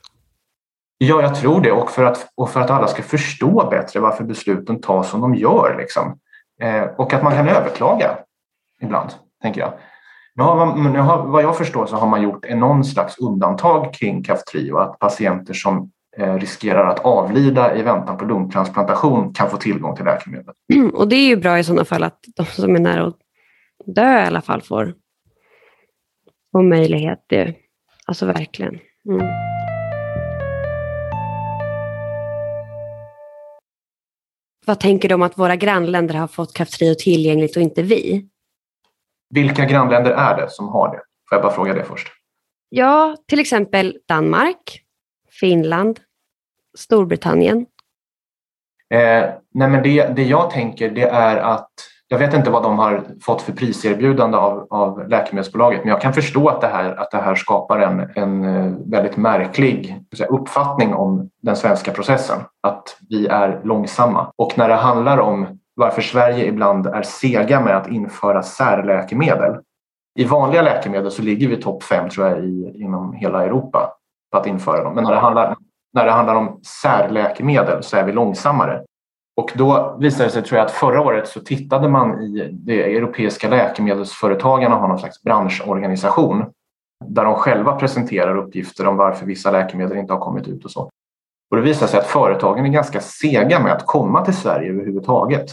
Ja, jag tror det och för att, och för att alla ska förstå bättre varför besluten tas som de gör. Liksom. Eh, och att man kan överklaga ibland, tänker jag. Nu har nu har, vad jag förstår så har man gjort en någon slags undantag kring Kaftrio, att patienter som eh, riskerar att avlida i väntan på lungtransplantation kan få tillgång till läkemedel. Och det är ju bra i sådana fall att de som är nära att dö i alla fall får och möjlighet. Det, alltså verkligen. Mm. Vad tänker du om att våra grannländer har fått Kaftrio tillgängligt och inte vi? Vilka grannländer är det som har det? Får jag bara fråga det först? Ja, till exempel Danmark, Finland, Storbritannien. Eh, nej men det, det jag tänker det är att jag vet inte vad de har fått för priserbjudande av, av läkemedelsbolaget men jag kan förstå att det här, att det här skapar en, en eh, väldigt märklig uppfattning om den svenska processen. Att vi är långsamma. Och när det handlar om varför Sverige ibland är sega med att införa särläkemedel. I vanliga läkemedel så ligger vi topp fem tror jag i, inom hela Europa på att införa dem. Men när det handlar, när det handlar om särläkemedel så är vi långsammare. Och då visade det sig, tror jag, att förra året så tittade man i det europeiska läkemedelsföretagarna har någon slags branschorganisation där de själva presenterar uppgifter om varför vissa läkemedel inte har kommit ut och så. Och det visar sig att företagen är ganska sega med att komma till Sverige överhuvudtaget.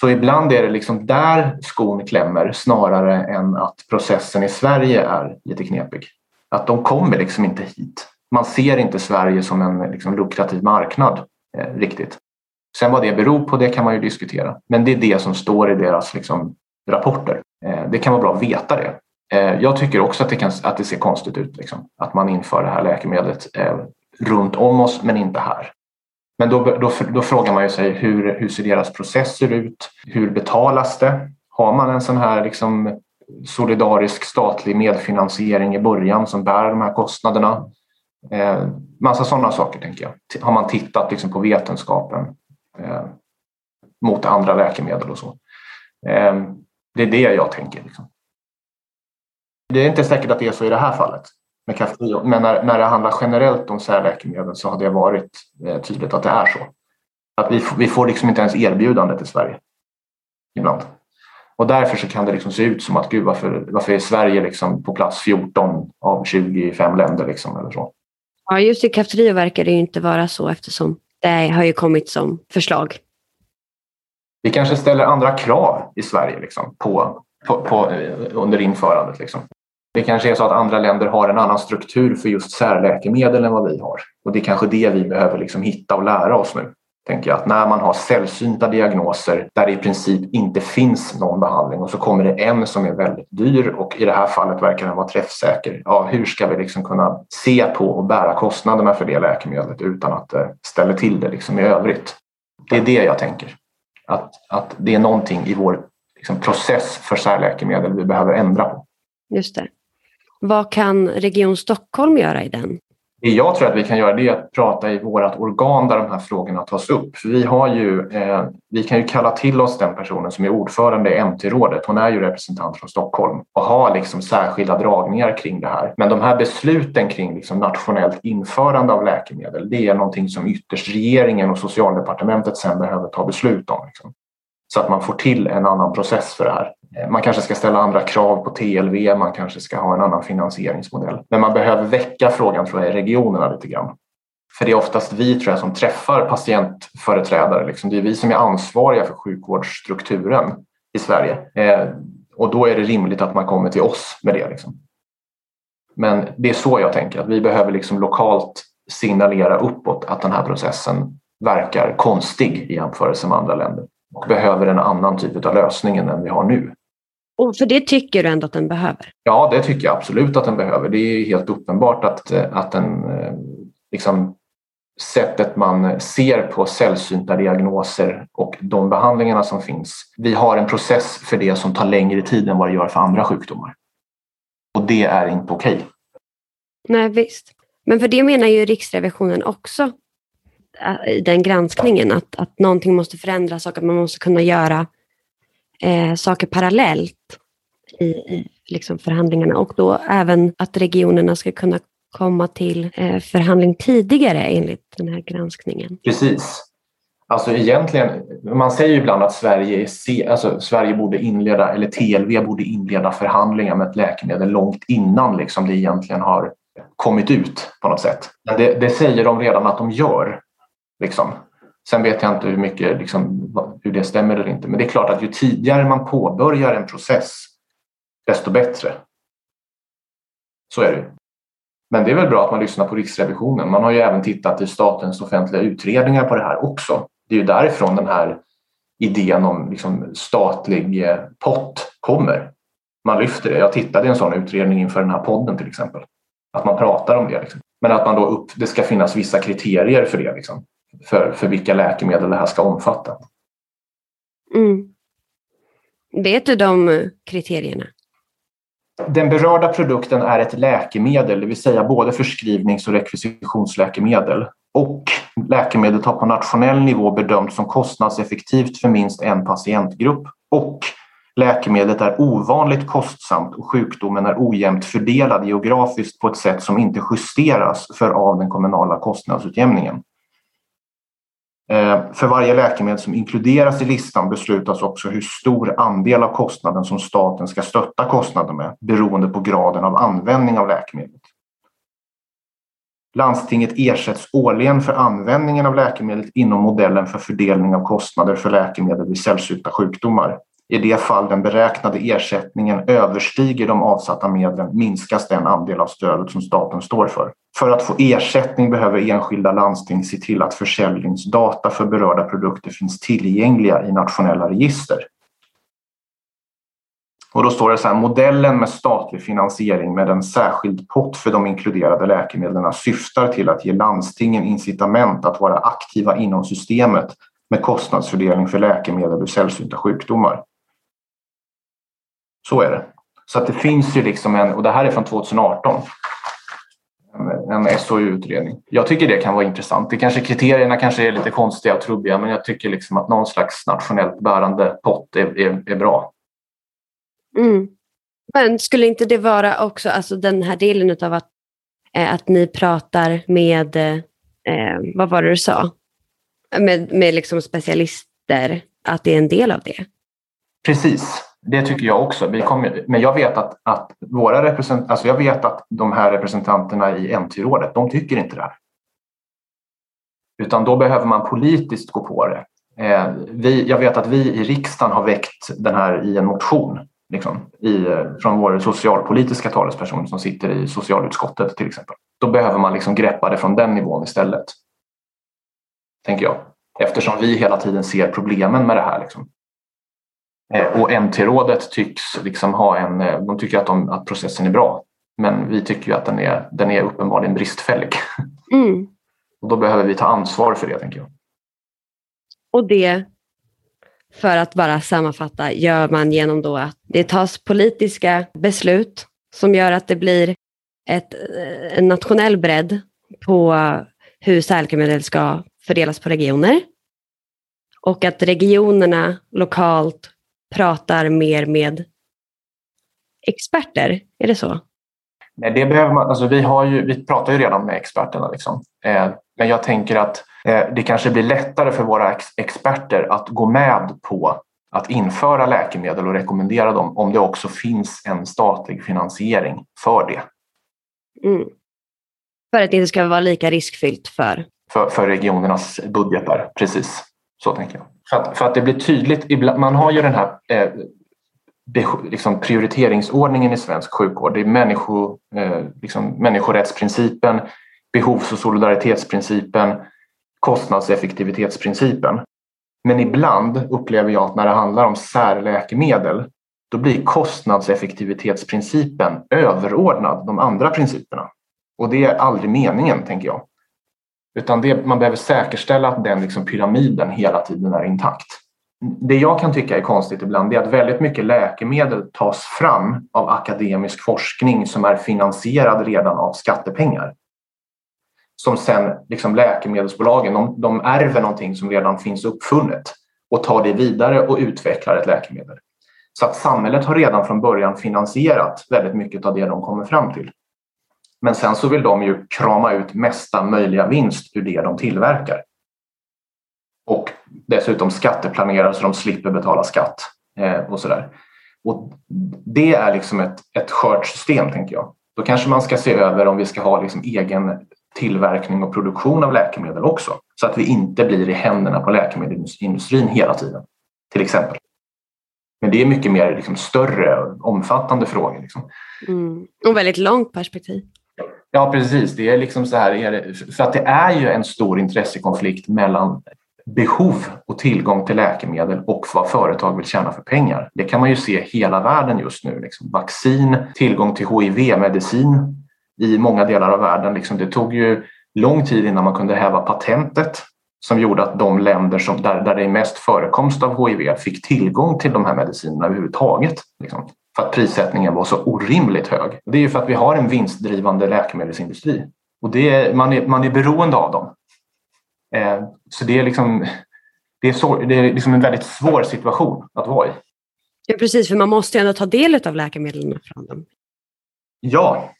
Så ibland är det liksom där skon klämmer snarare än att processen i Sverige är lite knepig. Att de kommer liksom inte hit. Man ser inte Sverige som en liksom lukrativ marknad eh, riktigt. Sen vad det beror på, det kan man ju diskutera. Men det är det som står i deras liksom, rapporter. Eh, det kan vara bra att veta det. Eh, jag tycker också att det, kan, att det ser konstigt ut, liksom, att man inför det här läkemedlet eh, runt om oss, men inte här. Men då, då, då frågar man ju sig hur, hur ser deras processer ut? Hur betalas det? Har man en sån här liksom, solidarisk statlig medfinansiering i början som bär de här kostnaderna? Eh, massa sådana saker tänker jag. Har man tittat liksom, på vetenskapen? Eh, mot andra läkemedel och så. Eh, det är det jag tänker. Liksom. Det är inte säkert att det är så i det här fallet med Kaftrio, men när, när det handlar generellt om särläkemedel så har det varit eh, tydligt att det är så. Att vi, vi får liksom inte ens erbjudandet i Sverige ibland. Och därför så kan det liksom se ut som att gud, varför, varför är Sverige liksom på plats 14 av 25 länder? Liksom, eller så. Ja, just i Kaftrio verkar det inte vara så eftersom det har ju kommit som förslag. Vi kanske ställer andra krav i Sverige liksom, på, på, på, eh, under införandet. Liksom. Det kanske är så att andra länder har en annan struktur för just särläkemedel än vad vi har. Och det är kanske det vi behöver liksom hitta och lära oss nu. Tänker jag. Att när man har sällsynta diagnoser där det i princip inte finns någon behandling och så kommer det en som är väldigt dyr och i det här fallet verkar den vara träffsäker. Ja, hur ska vi liksom kunna se på och bära kostnaderna för det läkemedlet utan att det ställer till det liksom i övrigt? Det är det jag tänker. Att, att det är någonting i vår liksom, process för särläkemedel vi behöver ändra på. Just det. Vad kan Region Stockholm göra i den? Det jag tror att vi kan göra det är att prata i vårt organ där de här frågorna tas upp. För vi, har ju, eh, vi kan ju kalla till oss den personen som är ordförande i MT-rådet. Hon är ju representant från Stockholm och har liksom särskilda dragningar kring det här. Men de här besluten kring liksom nationellt införande av läkemedel, det är någonting som ytterst regeringen och socialdepartementet sen behöver ta beslut om. Liksom. Så att man får till en annan process för det här. Eh, man kanske ska ställa andra krav på TLV, man kanske ska ha en annan finansieringsmodell. Men man behöver väcka frågan tror jag, i regionerna lite grann. För det är oftast vi tror jag, som träffar patientföreträdare. Liksom. Det är vi som är ansvariga för sjukvårdsstrukturen i Sverige. Eh, och då är det rimligt att man kommer till oss med det. Liksom. Men det är så jag tänker, att vi behöver liksom lokalt signalera uppåt att den här processen verkar konstig i jämförelse med andra länder och behöver en annan typ av lösning än den vi har nu. Och för det tycker du ändå att den behöver? Ja, det tycker jag absolut att den behöver. Det är helt uppenbart att, att den, liksom, sättet man ser på sällsynta diagnoser och de behandlingarna som finns. Vi har en process för det som tar längre tid än vad det gör för andra sjukdomar. Och det är inte okej. Okay. Nej, visst. Men för det menar ju Riksrevisionen också i den granskningen, att, att någonting måste förändras och att man måste kunna göra eh, saker parallellt i, i liksom förhandlingarna och då även att regionerna ska kunna komma till eh, förhandling tidigare enligt den här granskningen. Precis. Alltså egentligen, man säger ju ibland att Sverige, alltså Sverige borde inleda, eller TLV borde inleda förhandlingar med ett läkemedel långt innan liksom det egentligen har kommit ut på något sätt. Men det, det säger de redan att de gör. Liksom. Sen vet jag inte hur mycket liksom, hur det stämmer eller inte. Men det är klart att ju tidigare man påbörjar en process, desto bättre. Så är det. Men det är väl bra att man lyssnar på Riksrevisionen. Man har ju även tittat i statens offentliga utredningar på det här också. Det är ju därifrån den här idén om liksom statlig eh, pott kommer. Man lyfter det. Jag tittade i en sån utredning inför den här podden till exempel. Att man pratar om det. Liksom. Men att man då upp, det ska finnas vissa kriterier för det. Liksom för, för vilka läkemedel det här ska omfatta. Mm. Vet du de kriterierna? Den berörda produkten är ett läkemedel, det vill säga både förskrivnings och rekvisitionsläkemedel. Och läkemedlet har på nationell nivå bedömts som kostnadseffektivt för minst en patientgrupp. Och läkemedlet är ovanligt kostsamt och sjukdomen är ojämnt fördelad geografiskt på ett sätt som inte justeras för av den kommunala kostnadsutjämningen. Eh, för varje läkemedel som inkluderas i listan beslutas också hur stor andel av kostnaden som staten ska stötta kostnaden med beroende på graden av användning av läkemedlet. Landstinget ersätts årligen för användningen av läkemedlet inom modellen för fördelning av kostnader för läkemedel vid sällsynta sjukdomar. I det fall den beräknade ersättningen överstiger de avsatta medlen minskas den andel av stödet som staten står för. För att få ersättning behöver enskilda landsting se till att försäljningsdata för berörda produkter finns tillgängliga i nationella register. Och då står det så här, modellen med statlig finansiering med en särskild pott för de inkluderade läkemedlen syftar till att ge landstingen incitament att vara aktiva inom systemet med kostnadsfördelning för läkemedel vid sällsynta sjukdomar. Så är det. Så att det finns ju liksom en, och det här är från 2018, en SOU-utredning. Jag tycker det kan vara intressant. Det kanske, kriterierna kanske är lite konstiga och trubbiga men jag tycker liksom att någon slags nationellt bärande pott är, är, är bra. Mm. Men skulle inte det vara också alltså den här delen av att, eh, att ni pratar med, eh, vad var det du sa, med, med liksom specialister, att det är en del av det? Precis, det tycker jag också. Vi kommer, men jag vet att, att våra represent, alltså jag vet att de här representanterna i NT-rådet, de tycker inte det här. Utan då behöver man politiskt gå på det. Eh, vi, jag vet att vi i riksdagen har väckt den här i en motion liksom, i, från vår socialpolitiska talesperson som sitter i socialutskottet till exempel. Då behöver man liksom greppa det från den nivån istället. Tänker jag. Eftersom vi hela tiden ser problemen med det här. Liksom. Eh, och MT-rådet tycks liksom ha en, eh, de tycker att, de, att processen är bra. Men vi tycker att den är, den är uppenbarligen bristfällig. Mm. Och då behöver vi ta ansvar för det, tänker jag. Och det, för att bara sammanfatta, gör man genom då att det tas politiska beslut som gör att det blir ett, eh, en nationell bredd på hur särläkemedel ska fördelas på regioner. Och att regionerna lokalt pratar mer med experter. Är det så? Nej, det behöver man, alltså vi, har ju, vi pratar ju redan med experterna. Liksom. Eh, men jag tänker att eh, det kanske blir lättare för våra ex experter att gå med på att införa läkemedel och rekommendera dem om det också finns en statlig finansiering för det. Mm. För att det inte ska vara lika riskfyllt för? För, för regionernas budgetar, precis. Så tänker jag. För att, för att det blir tydligt, man har ju den här eh, liksom prioriteringsordningen i svensk sjukvård. Det är människo, eh, liksom människorättsprincipen, behovs och solidaritetsprincipen, kostnadseffektivitetsprincipen. Men ibland upplever jag att när det handlar om särläkemedel då blir kostnadseffektivitetsprincipen överordnad de andra principerna. Och det är aldrig meningen, tänker jag. Utan det, man behöver säkerställa att den liksom pyramiden hela tiden är intakt. Det jag kan tycka är konstigt ibland är att väldigt mycket läkemedel tas fram av akademisk forskning som är finansierad redan av skattepengar. Som sen liksom läkemedelsbolagen, de, de ärver någonting som redan finns uppfunnet och tar det vidare och utvecklar ett läkemedel. Så att samhället har redan från början finansierat väldigt mycket av det de kommer fram till. Men sen så vill de ju krama ut mesta möjliga vinst ur det de tillverkar. Och dessutom skatteplanera så de slipper betala skatt eh, och sådär. Och det är liksom ett, ett skört system, tänker jag. Då kanske man ska se över om vi ska ha liksom egen tillverkning och produktion av läkemedel också. Så att vi inte blir i händerna på läkemedelsindustrin hela tiden, till exempel. Men det är mycket mer liksom, större, omfattande frågor. Liksom. Mm. Och väldigt långt perspektiv. Ja, precis. Det är liksom så här, är det, för att det är ju en stor intressekonflikt mellan behov och tillgång till läkemedel och vad företag vill tjäna för pengar. Det kan man ju se hela världen just nu. Liksom. Vaccin, tillgång till HIV-medicin i många delar av världen. Liksom. Det tog ju lång tid innan man kunde häva patentet som gjorde att de länder som, där, där det är mest förekomst av HIV fick tillgång till de här medicinerna överhuvudtaget. Liksom för att prissättningen var så orimligt hög. Det är ju för att vi har en vinstdrivande läkemedelsindustri och det är, man, är, man är beroende av dem. Eh, så det är, liksom, det, är så, det är liksom en väldigt svår situation att vara i. Ja, precis, för man måste ju ändå ta del av läkemedlen från dem. Ja,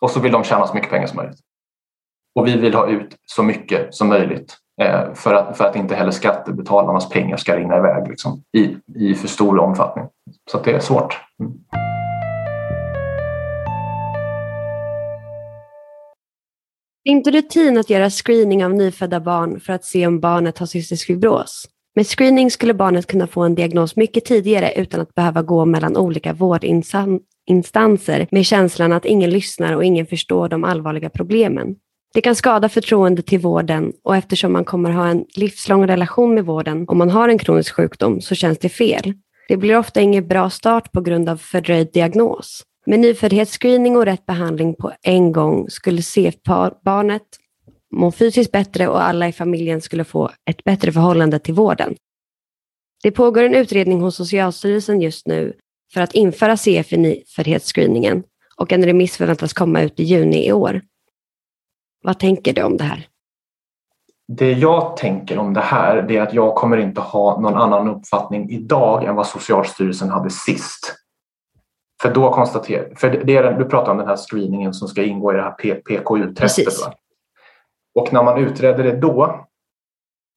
och så vill de tjäna så mycket pengar som möjligt. Och vi vill ha ut så mycket som möjligt Eh, för, att, för att inte heller skattebetalarnas pengar ska rinna iväg liksom, i, i för stor omfattning. Så det är svårt. Mm. Det är inte rutin att göra screening av nyfödda barn för att se om barnet har cystisk fibros. Med screening skulle barnet kunna få en diagnos mycket tidigare utan att behöva gå mellan olika vårdinstanser med känslan att ingen lyssnar och ingen förstår de allvarliga problemen. Det kan skada förtroendet till vården och eftersom man kommer ha en livslång relation med vården om man har en kronisk sjukdom så känns det fel. Det blir ofta ingen bra start på grund av fördröjd diagnos. Med nyföddhetsscreening och rätt behandling på en gång skulle CF-barnet må fysiskt bättre och alla i familjen skulle få ett bättre förhållande till vården. Det pågår en utredning hos Socialstyrelsen just nu för att införa CF i nyföddhetsscreeningen och en remiss förväntas komma ut i juni i år. Vad tänker du om det här? Det jag tänker om det här är att jag kommer inte ha någon annan uppfattning idag än vad Socialstyrelsen hade sist. För då konstaterar, för det är, du pratar om den här screeningen som ska ingå i det här PKU-testet. Och när man utredde det då,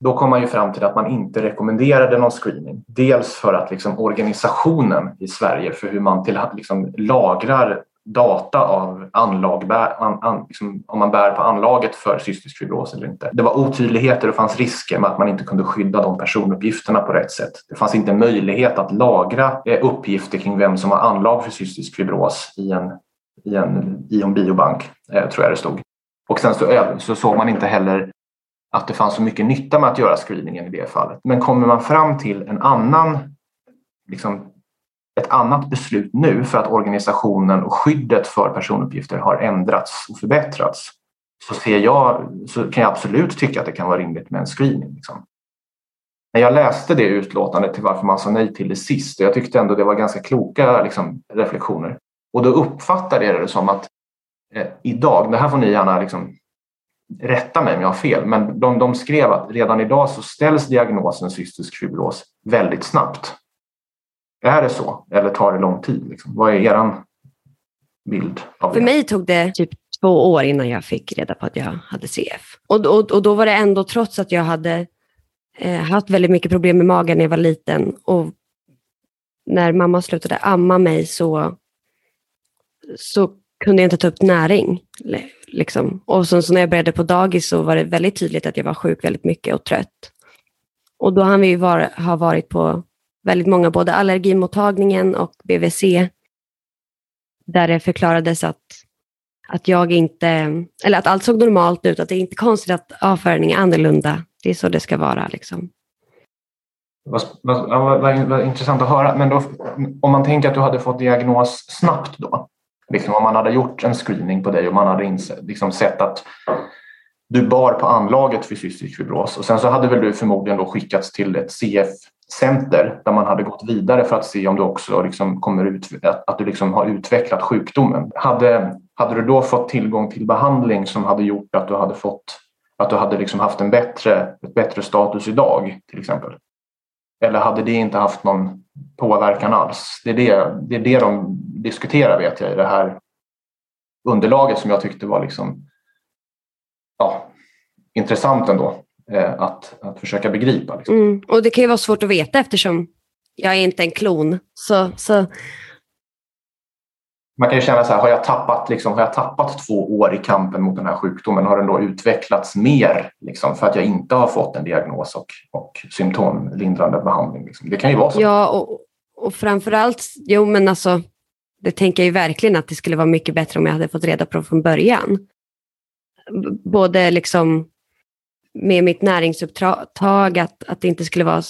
då kom man ju fram till att man inte rekommenderade någon screening. Dels för att liksom organisationen i Sverige för hur man till, liksom lagrar data av anlag, an, an, liksom, om man bär på anlaget för cystisk fibros eller inte. Det var otydligheter och fanns risker med att man inte kunde skydda de personuppgifterna på rätt sätt. Det fanns inte möjlighet att lagra eh, uppgifter kring vem som har anlag för cystisk fibros i en, i en, i en biobank, eh, tror jag det stod. Och sen så, så såg man inte heller att det fanns så mycket nytta med att göra screeningen i det fallet. Men kommer man fram till en annan liksom, ett annat beslut nu för att organisationen och skyddet för personuppgifter har ändrats och förbättrats så, ser jag, så kan jag absolut tycka att det kan vara rimligt med en screening. Liksom. När jag läste det utlåtandet till varför man sa nej till det sist, och jag tyckte ändå det var ganska kloka liksom, reflektioner. Och då uppfattade jag det som att eh, idag, det här får ni gärna liksom, rätta mig om jag har fel, men de, de skrev att redan idag så ställs diagnosen cystisk fibros väldigt snabbt. Är det så eller tar det lång tid? Liksom? Vad är er bild? Av För det? mig tog det typ två år innan jag fick reda på att jag hade CF. Och, och, och då var det ändå trots att jag hade eh, haft väldigt mycket problem med magen när jag var liten och när mamma slutade amma mig så, så kunde jag inte ta upp näring. Liksom. Och så, så när jag började på dagis så var det väldigt tydligt att jag var sjuk väldigt mycket och trött. Och då hann vi var, ha varit på väldigt många, både allergimottagningen och BVC, där det förklarades att, att jag inte, eller att allt såg normalt ut, att det är inte konstigt att avföring är annorlunda. Det är så det ska vara. Liksom. Vad, vad, vad, vad, intressant att höra. Men då, om man tänker att du hade fått diagnos snabbt då, liksom om man hade gjort en screening på dig och man hade insett, liksom sett att du bar på anlaget för cystisk fibros och sen så hade väl du förmodligen då skickats till ett CF center där man hade gått vidare för att se om du också liksom kommer ut, att du liksom har utvecklat sjukdomen. Hade, hade du då fått tillgång till behandling som hade gjort att du hade fått att du hade liksom haft en bättre, ett bättre status idag till exempel? Eller hade det inte haft någon påverkan alls? Det är det, det, är det de diskuterar vet jag i det här underlaget som jag tyckte var liksom, ja, intressant ändå. Eh, att, att försöka begripa. Liksom. Mm. Och det kan ju vara svårt att veta eftersom jag är inte en klon. Så, så... Man kan ju känna så här, har jag, tappat, liksom, har jag tappat två år i kampen mot den här sjukdomen? Har den då utvecklats mer liksom, för att jag inte har fått en diagnos och, och symptomlindrande behandling? Liksom? Det kan ju vara så. Ja, och, och framförallt, jo men alltså, det tänker jag ju verkligen att det skulle vara mycket bättre om jag hade fått reda på från början. Både liksom med mitt näringsupptag, att, att det inte skulle vara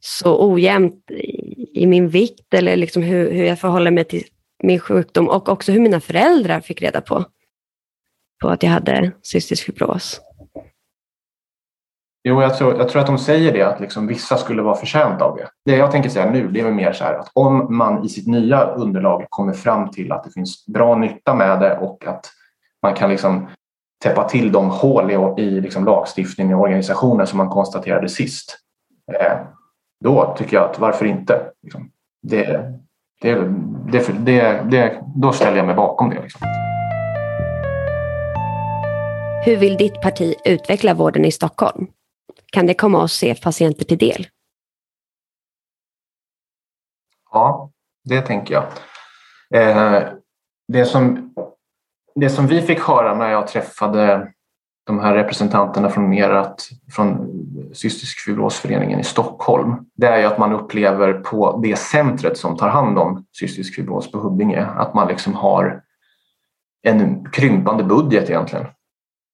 så ojämnt i, i min vikt eller liksom hur, hur jag förhåller mig till min sjukdom och också hur mina föräldrar fick reda på, på att jag hade cystisk fibros. Jo, jag tror, jag tror att de säger det, att liksom vissa skulle vara förtjänta av det. Det jag tänker säga nu det är mer så här att om man i sitt nya underlag kommer fram till att det finns bra nytta med det och att man kan liksom täppa till de hål i, i liksom lagstiftningen och organisationen som man konstaterade sist. Eh, då tycker jag att varför inte? Liksom, det, det, det, det, det, då ställer jag mig bakom det. Liksom. Hur vill ditt parti utveckla vården i Stockholm? Kan det komma oss CF-patienter till del? Ja, det tänker jag. Eh, det som det som vi fick höra när jag träffade de här representanterna från Merat, från Cystisk fibrosföreningen i Stockholm, det är ju att man upplever på det centret som tar hand om cystisk fibros på Huddinge, att man liksom har en krympande budget egentligen.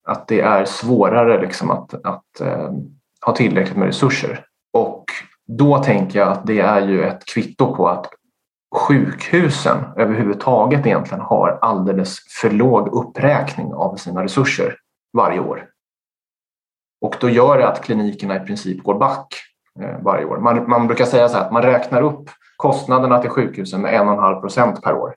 Att det är svårare liksom att, att eh, ha tillräckligt med resurser. Och då tänker jag att det är ju ett kvitto på att sjukhusen överhuvudtaget egentligen har alldeles för låg uppräkning av sina resurser varje år. Och då gör det att klinikerna i princip går back eh, varje år. Man, man brukar säga så här att man räknar upp kostnaderna till sjukhusen med 1,5 procent per år.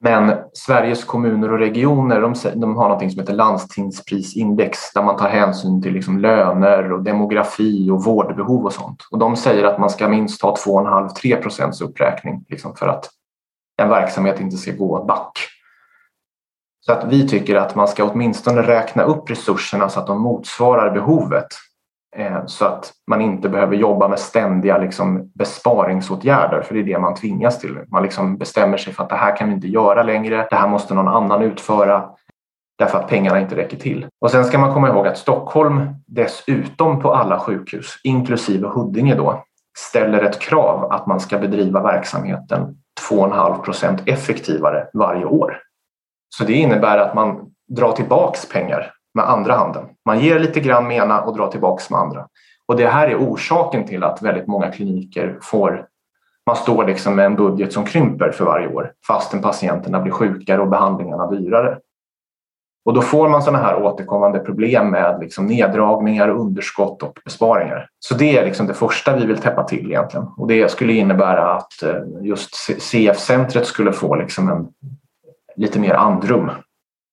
Men Sveriges kommuner och regioner de, de har något som heter landstingsprisindex där man tar hänsyn till liksom löner och demografi och vårdbehov och sånt. Och de säger att man ska minst ha 2,5-3 procents uppräkning liksom för att en verksamhet inte ska gå back. Så att vi tycker att man ska åtminstone räkna upp resurserna så att de motsvarar behovet. Eh, så att man inte behöver jobba med ständiga liksom, besparingsåtgärder, för det är det man tvingas till. Man liksom bestämmer sig för att det här kan vi inte göra längre, det här måste någon annan utföra därför att pengarna inte räcker till. Och sen ska man komma ihåg att Stockholm dessutom på alla sjukhus, inklusive Huddinge då, ställer ett krav att man ska bedriva verksamheten 2,5 procent effektivare varje år. Så det innebär att man drar tillbaks pengar med andra handen. Man ger lite grann med ena och drar tillbaks med andra. Och det här är orsaken till att väldigt många kliniker får man står liksom med en budget som krymper för varje år fastän patienterna blir sjukare och behandlingarna dyrare. Och då får man sådana här återkommande problem med liksom neddragningar, underskott och besparingar. Så det är liksom det första vi vill täppa till egentligen. Och det skulle innebära att eh, just CF-centret skulle få liksom en, lite mer andrum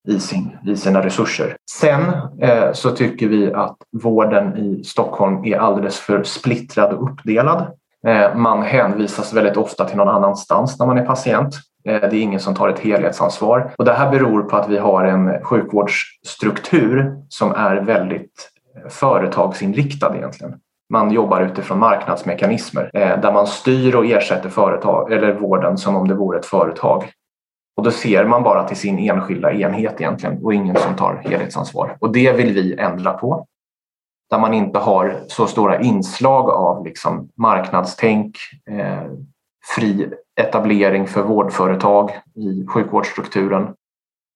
i, sin, i sina resurser. Sen eh, så tycker vi att vården i Stockholm är alldeles för splittrad och uppdelad. Eh, man hänvisas väldigt ofta till någon annanstans när man är patient. Eh, det är ingen som tar ett helhetsansvar och det här beror på att vi har en sjukvårdsstruktur som är väldigt eh, företagsinriktad egentligen. Man jobbar utifrån marknadsmekanismer eh, där man styr och ersätter företag eller vården som om det vore ett företag. Och då ser man bara till sin enskilda enhet egentligen och ingen som tar helhetsansvar. Och det vill vi ändra på. Där man inte har så stora inslag av liksom marknadstänk, eh, fri etablering för vårdföretag i sjukvårdsstrukturen.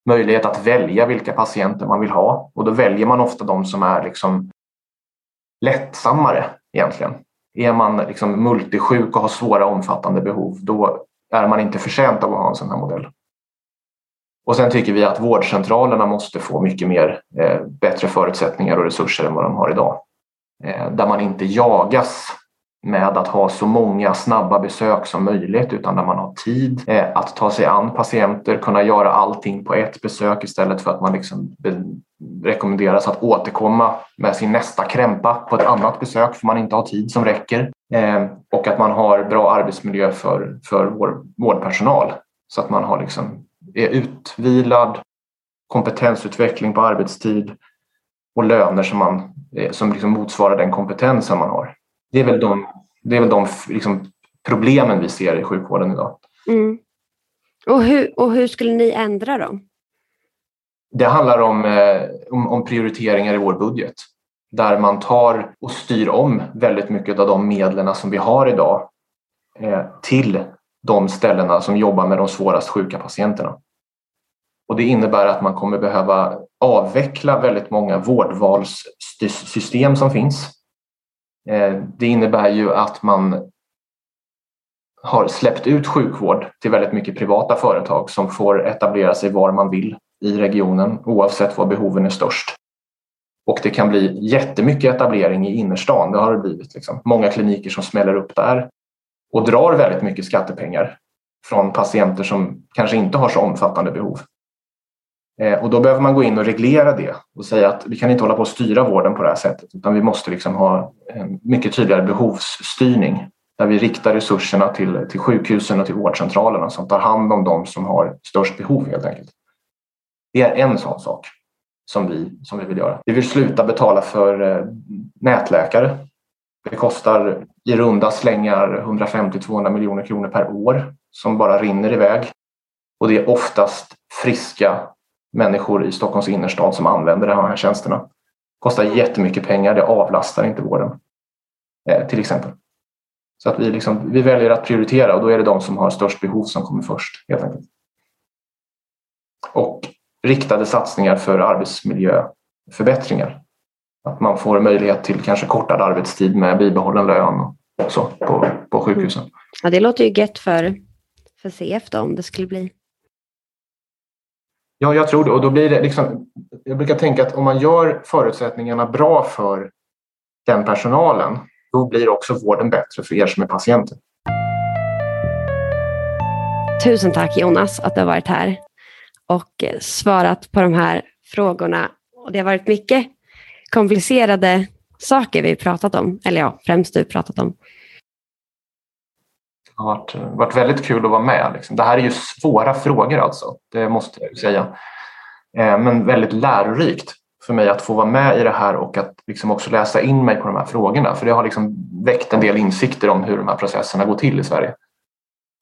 Möjlighet att välja vilka patienter man vill ha och då väljer man ofta de som är liksom lättsammare egentligen. Är man liksom multisjuk och har svåra omfattande behov då är man inte förtjänt av att ha en sån här modell. Och sen tycker vi att vårdcentralerna måste få mycket mer eh, bättre förutsättningar och resurser än vad de har idag. Eh, där man inte jagas med att ha så många snabba besök som möjligt utan där man har tid eh, att ta sig an patienter, kunna göra allting på ett besök istället för att man liksom rekommenderas att återkomma med sin nästa krämpa på ett annat besök för man inte har tid som räcker. Eh, och att man har bra arbetsmiljö för, för vår vårdpersonal så att man har liksom, är utvilad, kompetensutveckling på arbetstid och löner som, man, eh, som liksom motsvarar den kompetensen man har. Det är väl de, det är väl de liksom, problemen vi ser i sjukvården idag. Mm. Och, hur, och hur skulle ni ändra dem? Det handlar om, eh, om, om, prioriteringar i vår budget där man tar och styr om väldigt mycket av de medlen som vi har idag eh, till de ställena som jobbar med de svårast sjuka patienterna. Och det innebär att man kommer behöva avveckla väldigt många vårdvalssystem som finns eh, det innebär ju att man har släppt ut sjukvård till väldigt mycket privata företag som får etablera sig var man vill i regionen oavsett var behoven är störst. Och det kan bli jättemycket etablering i innerstan. Det har det blivit. Liksom. Många kliniker som smäller upp där och drar väldigt mycket skattepengar från patienter som kanske inte har så omfattande behov. Eh, och då behöver man gå in och reglera det och säga att vi kan inte hålla på att styra vården på det här sättet utan vi måste liksom ha en mycket tydligare behovsstyrning där vi riktar resurserna till, till sjukhusen och till vårdcentralerna som tar hand om de som har störst behov helt enkelt. Det är en sån sak som vi, som vi vill göra. Vi vill sluta betala för eh, nätläkare. Det kostar i runda slängar 150-200 miljoner kronor per år som bara rinner iväg. Och det är oftast friska människor i Stockholms innerstad som använder de här tjänsterna. Kostar jättemycket pengar, det avlastar inte vården. Eh, till exempel. Så att vi, liksom, vi väljer att prioritera och då är det de som har störst behov som kommer först. helt enkelt. Och riktade satsningar för arbetsmiljöförbättringar. Att man får möjlighet till kanske kortad arbetstid med bibehållen lön och så på, på sjukhusen. Mm. Ja, det låter ju gött för, för CF då, om det skulle bli Ja, jag tror det. Och då blir det liksom, jag brukar tänka att om man gör förutsättningarna bra för den personalen, då blir också vården bättre för er som är patienter. Tusen tack Jonas att du har varit här och eh, svarat på de här frågorna. Och det har varit mycket komplicerade saker vi pratat om, eller ja, främst du pratat om. Det har varit, varit väldigt kul att vara med. Liksom. Det här är ju svåra frågor alltså, det måste jag säga. Eh, men väldigt lärorikt för mig att få vara med i det här och att liksom också läsa in mig på de här frågorna. För det har liksom väckt en del insikter om hur de här processerna går till i Sverige.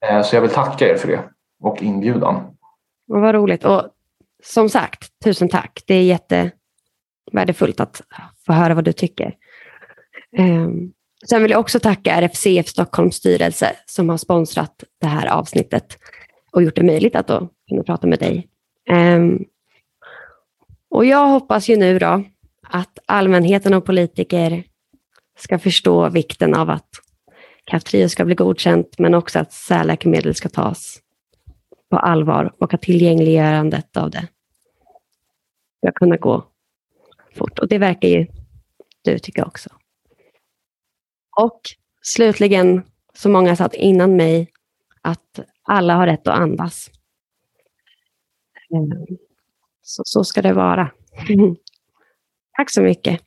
Eh, så jag vill tacka er för det och inbjudan. Vad roligt. Och som sagt, tusen tack. Det är jättevärdefullt att få höra vad du tycker. Um, sen vill jag också tacka RFCF Stockholms styrelse som har sponsrat det här avsnittet och gjort det möjligt att då kunna prata med dig. Um, och jag hoppas ju nu då att allmänheten och politiker ska förstå vikten av att Kaftrio ska bli godkänt, men också att särläkemedel ska tas på allvar och att tillgängliggörandet av det ska kunna gå fort. Och det verkar ju du tycka också. Och slutligen, som många sa innan mig, att alla har rätt att andas. Ehm, så, så ska det vara. Tack så mycket.